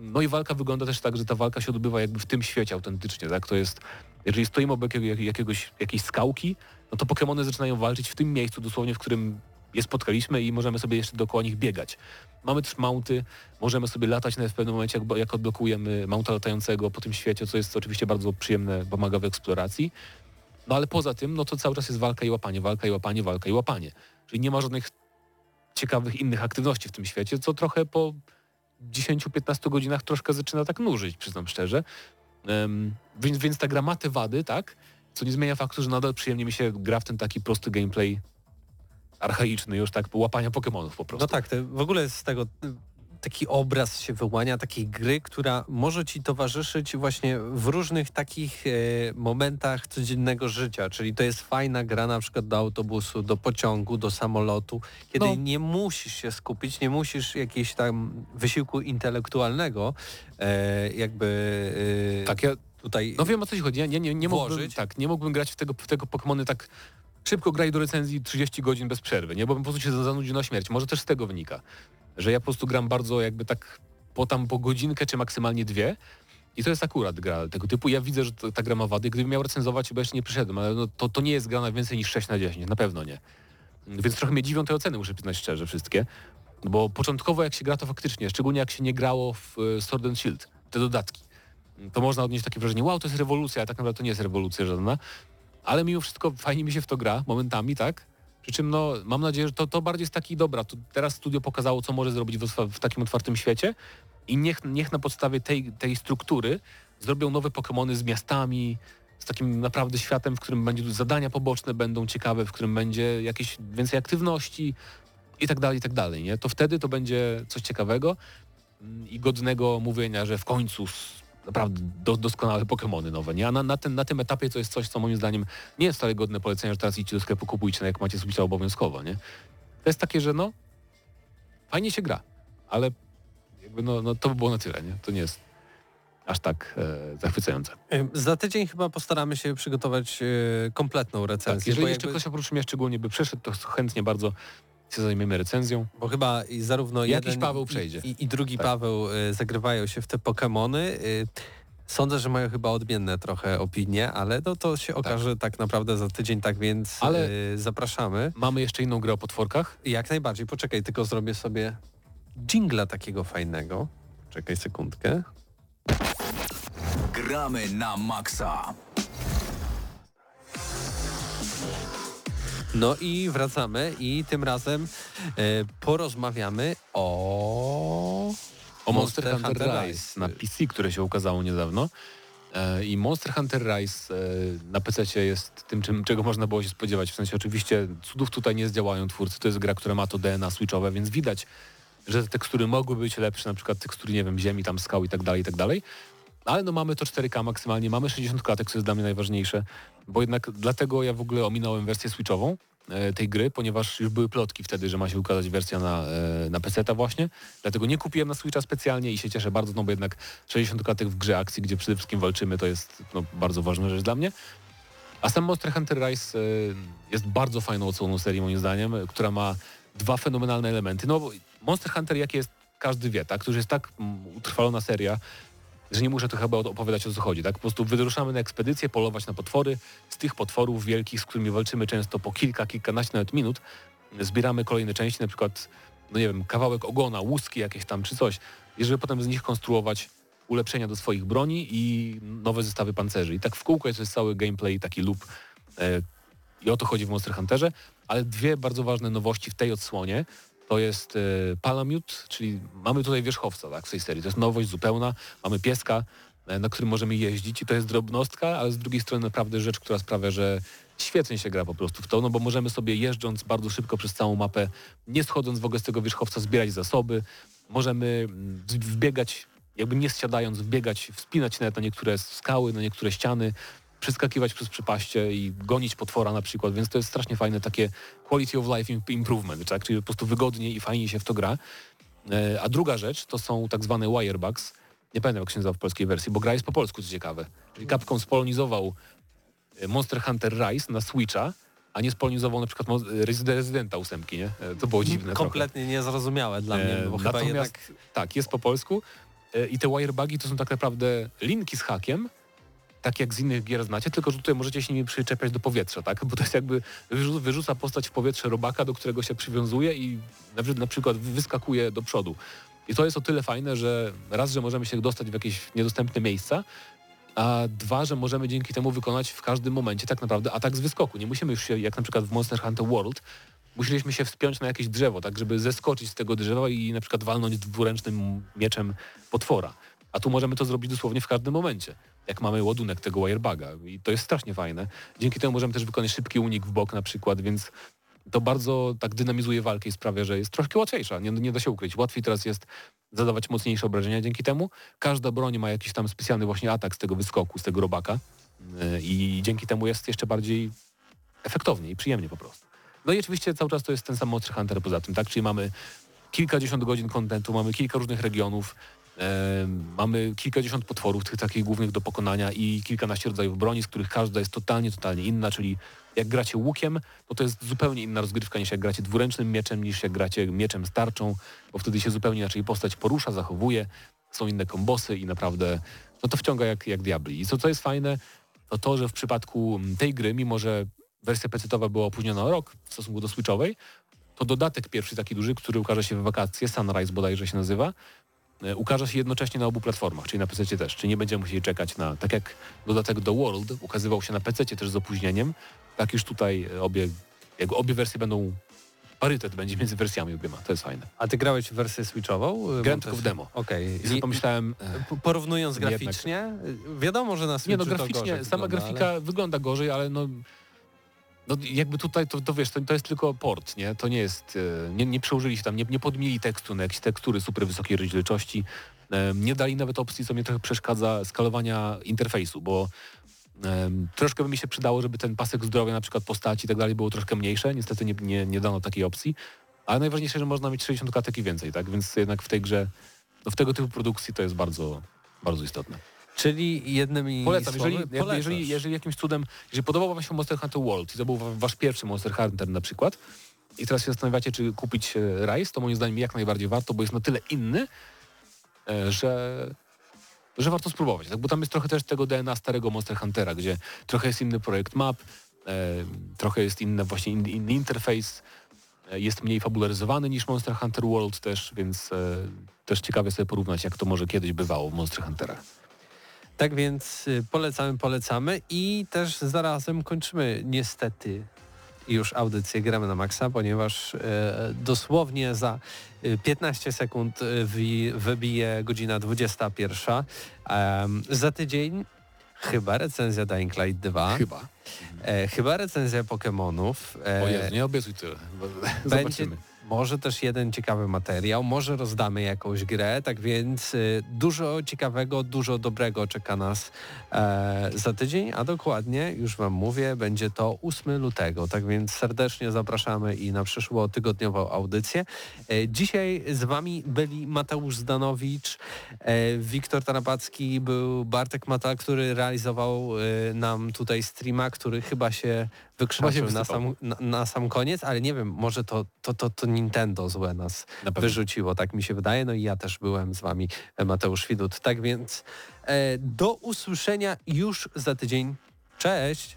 No i walka wygląda też tak, że ta walka się odbywa jakby w tym świecie autentycznie, tak? To jest, jeżeli stoimy obok jakiegoś, jakiejś skałki, no to Pokémony zaczynają walczyć w tym miejscu dosłownie, w którym je spotkaliśmy i możemy sobie jeszcze dookoła nich biegać. Mamy też mounty, możemy sobie latać nawet w pewnym momencie, jak, jak odblokujemy mounta latającego po tym świecie, co jest oczywiście bardzo przyjemne, pomaga w eksploracji. No ale poza tym, no to cały czas jest walka i łapanie, walka i łapanie, walka i łapanie. Czyli nie ma żadnych ciekawych innych aktywności w tym świecie, co trochę po 10-15 godzinach troszkę zaczyna tak nużyć, przyznam szczerze. Um, więc, więc ta gra ma te wady, tak? Co nie zmienia faktu, że nadal przyjemnie mi się gra w ten taki prosty gameplay archaiczny już, tak? Łapania Pokémonów po prostu. No tak, w ogóle z tego taki obraz się wyłania takiej gry, która może ci towarzyszyć właśnie w różnych takich e, momentach codziennego życia, czyli to jest fajna gra na przykład do autobusu, do pociągu, do samolotu, kiedy no. nie musisz się skupić, nie musisz jakiegoś tam wysiłku intelektualnego e, jakby e, tak, ja tutaj No wiem o co ci chodzi, ja nie, nie, nie, mógłbym, tak, nie mógłbym grać w tego, w tego Pokémony tak szybko graj do recenzji 30 godzin bez przerwy, nie? Bo bym po prostu się zanudził na śmierć. Może też z tego wynika że ja po prostu gram bardzo jakby tak po tam po godzinkę czy maksymalnie dwie. I to jest akurat gra tego typu. Ja widzę, że ta gra ma wady. Gdybym miał recenzować, bo jeszcze nie przyszedłem, ale no, to, to nie jest gra na więcej niż 6 na 10, na pewno nie. Więc trochę mnie dziwią te oceny, muszę przyznać szczerze, wszystkie. Bo początkowo jak się gra, to faktycznie, szczególnie jak się nie grało w e, Sword and Shield, te dodatki, to można odnieść takie wrażenie, wow, to jest rewolucja, a tak naprawdę to nie jest rewolucja żadna. Ale mimo wszystko fajnie mi się w to gra momentami, tak? Przy czym no, mam nadzieję, że to, to bardziej jest taki dobra. Teraz studio pokazało, co może zrobić w, w takim otwartym świecie i niech, niech na podstawie tej, tej struktury zrobią nowe Pokémony z miastami, z takim naprawdę światem, w którym będzie zadania poboczne będą ciekawe, w którym będzie jakieś więcej aktywności i tak dalej, i tak dalej. Nie? To wtedy to będzie coś ciekawego i godnego mówienia, że w końcu naprawdę do, doskonałe Pokémony nowe, nie? A na, na, ten, na tym etapie to jest coś, co moim zdaniem nie jest wcale godne polecenia, że teraz idźcie do sklepu, kupujcie, jak macie Switcha obowiązkowo, nie? To jest takie, że no, fajnie się gra, ale jakby no, no to by było na tyle, nie? To nie jest aż tak e, zachwycające. Za tydzień chyba postaramy się przygotować e, kompletną recenzję. Tak, jeżeli jeszcze jakby... ktoś oprócz mnie szczególnie by przeszedł, to chętnie bardzo się zajmiemy recenzją. Bo chyba i zarówno Jakiś jeden Paweł przejdzie. I, i drugi tak. Paweł y, zagrywają się w te Pokémony. Y, sądzę, że mają chyba odmienne trochę opinie, ale no to się tak. okaże tak, tak naprawdę za tydzień, tak więc ale y, zapraszamy. Mamy jeszcze inną grę o potworkach? Jak najbardziej. Poczekaj, tylko zrobię sobie jingla takiego fajnego. Czekaj sekundkę. Gramy na maksa. No i wracamy i tym razem e, porozmawiamy o... O Monster, Monster Hunter, Hunter Rise. Rise na PC, które się ukazało niedawno. E, I Monster Hunter Rise e, na PC jest tym, czym, czego można było się spodziewać. W sensie oczywiście cudów tutaj nie zdziałają twórcy. To jest gra, która ma to DNA switchowe, więc widać, że te tekstury mogły być lepsze, na przykład tekstury, nie wiem, ziemi, tam skał i tak dalej, i tak dalej. Ale no mamy to 4K maksymalnie, mamy 60 klatek, co jest dla mnie najważniejsze, bo jednak dlatego ja w ogóle ominąłem wersję switchową e, tej gry, ponieważ już były plotki wtedy, że ma się ukazać wersja na, e, na PC-ta właśnie. Dlatego nie kupiłem na Switcha specjalnie i się cieszę bardzo, no bo jednak 60 klatek w grze akcji, gdzie przede wszystkim walczymy, to jest no, bardzo ważna rzecz dla mnie. A sam Monster Hunter Rise e, jest bardzo fajną odsłoną serii moim zdaniem, która ma dwa fenomenalne elementy. No Monster Hunter, jakie jest każdy wie, tak? To już jest tak mm, utrwalona seria, że nie muszę tu chyba opowiadać o co chodzi, tak? Po prostu wyruszamy na ekspedycję, polować na potwory. Z tych potworów wielkich, z którymi walczymy często po kilka, kilkanaście nawet minut, zbieramy kolejne części, na przykład, no nie wiem, kawałek ogona, łuski jakieś tam czy coś, i żeby potem z nich konstruować ulepszenia do swoich broni i nowe zestawy pancerzy. I tak w kółko jest, cały gameplay, taki loop e, i o to chodzi w Monster Hunterze, ale dwie bardzo ważne nowości w tej odsłonie to jest e, Palamute, czyli mamy tutaj wierzchowca tak, w tej serii. To jest nowość zupełna. Mamy pieska, e, na którym możemy jeździć i to jest drobnostka, ale z drugiej strony naprawdę rzecz, która sprawia, że świetnie się gra po prostu w to, no bo możemy sobie jeżdżąc bardzo szybko przez całą mapę, nie schodząc w ogóle z tego wierzchowca, zbierać zasoby. Możemy mm, wbiegać, jakby nie zsiadając, wbiegać, wspinać nawet na niektóre skały, na niektóre ściany, przeskakiwać przez przepaście i gonić potwora na przykład, więc to jest strasznie fajne takie quality of life improvement, tak? czyli po prostu wygodniej i fajniej się w to gra. E, a druga rzecz to są tak zwane wirebugs. Nie pamiętam jak się nazywa w polskiej wersji, bo gra jest po polsku, co ciekawe. Czyli Capcom spolonizował e, Monster Hunter Rise na Switcha, a nie spolonizował na przykład Residenta ósemki, nie? E, to było dziwne Kompletnie trochę. niezrozumiałe dla mnie, bo chyba jednak... Tak, jest po polsku i te wirebugi to są tak naprawdę linki z hakiem, tak jak z innych gier znacie, tylko że tutaj możecie się nimi przyczepiać do powietrza, tak? Bo to jest jakby wyrzuca postać w powietrze robaka, do którego się przywiązuje i na przykład wyskakuje do przodu. I to jest o tyle fajne, że raz, że możemy się dostać w jakieś niedostępne miejsca, a dwa, że możemy dzięki temu wykonać w każdym momencie tak naprawdę atak z wyskoku. Nie musimy już się, jak na przykład w Monster Hunter World, musieliśmy się wspiąć na jakieś drzewo, tak żeby zeskoczyć z tego drzewa i na przykład walnąć dwuręcznym mieczem potwora. A tu możemy to zrobić dosłownie w każdym momencie jak mamy ładunek tego wirebaga i to jest strasznie fajne. Dzięki temu możemy też wykonać szybki unik w bok na przykład, więc to bardzo tak dynamizuje walkę i sprawia, że jest troszkę łatwiejsza, nie, nie da się ukryć. Łatwiej teraz jest zadawać mocniejsze obrażenia dzięki temu. Każda broń ma jakiś tam specjalny właśnie atak z tego wyskoku, z tego robaka yy, i dzięki temu jest jeszcze bardziej efektownie i przyjemnie po prostu. No i oczywiście cały czas to jest ten sam Monster Hunter poza tym, tak? Czyli mamy kilkadziesiąt godzin kontentu, mamy kilka różnych regionów, mamy kilkadziesiąt potworów, tych takich głównych do pokonania i kilkanaście rodzajów broni, z których każda jest totalnie, totalnie inna, czyli jak gracie łukiem, no to jest zupełnie inna rozgrywka niż jak gracie dwuręcznym mieczem, niż jak gracie mieczem starczą, bo wtedy się zupełnie inaczej postać porusza, zachowuje, są inne kombosy i naprawdę no to wciąga jak, jak diabli. I co, co jest fajne, to to, że w przypadku tej gry, mimo że wersja PC-towa była opóźniona o rok w stosunku do Switchowej, to dodatek pierwszy taki duży, który ukaże się w wakacje, Sunrise bodajże się nazywa, ukaże się jednocześnie na obu platformach, czyli na PC też, czyli nie będziemy musieli czekać na, tak jak dodatek do World ukazywał się na PC też z opóźnieniem, tak już tutaj obie, jak obie wersje będą parytet będzie między wersjami obiema. To jest fajne. A ty grałeś wersję switchową? Grałem tylko w demo. Okej. Okay. I pomyślałem... E, porównując graficznie, jednak... wiadomo, że na Switchu Nie no, graficznie, sama wygląda, grafika ale... wygląda gorzej, ale no no jakby tutaj, to, to wiesz, to, to jest tylko port, nie? To nie jest, e, nie, nie przełożyli się tam, nie, nie podmieli tekstu na jakieś tekstury super wysokiej rozdzielczości. E, nie dali nawet opcji, co mnie trochę przeszkadza, skalowania interfejsu, bo um, troszkę by mi się przydało, żeby ten pasek zdrowia na przykład postaci i tak dalej było troszkę mniejsze. Niestety nie, nie, nie dano takiej opcji. Ale najważniejsze, że można mieć 60 klatek i więcej, tak? Więc jednak w tej grze, no w tego typu produkcji to jest bardzo, bardzo istotne. Czyli jednymi Polecam, jeżeli, jeżeli, jeżeli jakimś cudem, jeżeli podobał Wam się Monster Hunter World i to był Wasz pierwszy Monster Hunter na przykład i teraz się zastanawiacie, czy kupić e, Rise, to moim zdaniem jak najbardziej warto, bo jest na tyle inny, e, że, że warto spróbować. Tak? Bo tam jest trochę też tego DNA starego Monster Huntera, gdzie trochę jest inny projekt map, e, trochę jest inny właśnie inny, inny interfejs, jest mniej fabularyzowany niż Monster Hunter World też, więc też ciekawie sobie porównać, jak to może kiedyś bywało w Monster Hunterach. Tak więc y, polecamy, polecamy i też zarazem kończymy niestety już audycję Gramy na Maxa, ponieważ e, dosłownie za 15 y, sekund y, wybije godzina 21. E, za tydzień chyba recenzja Dying Light 2. Chyba. E, chyba recenzja Pokémonów. E, o Jezu, nie obiecuj tyle. Będzie, może też jeden ciekawy materiał, może rozdamy jakąś grę, tak więc y, dużo ciekawego, dużo dobrego czeka nas e, za tydzień, a dokładnie, już Wam mówię, będzie to 8 lutego, tak więc serdecznie zapraszamy i na przyszłotygodniową audycję. E, dzisiaj z Wami byli Mateusz Zdanowicz, e, Wiktor Tarapacki, był Bartek Mata, który realizował e, nam tutaj streama, który chyba się wykrzaczył na sam, na, na, sam koniec, ale nie wiem, może to, to, to, to Nintendo złe nas wyrzuciło, tak mi się wydaje. No i ja też byłem z wami, e, Mateusz Widut. Tak więc e, do usłyszenia już za tydzień. Cześć!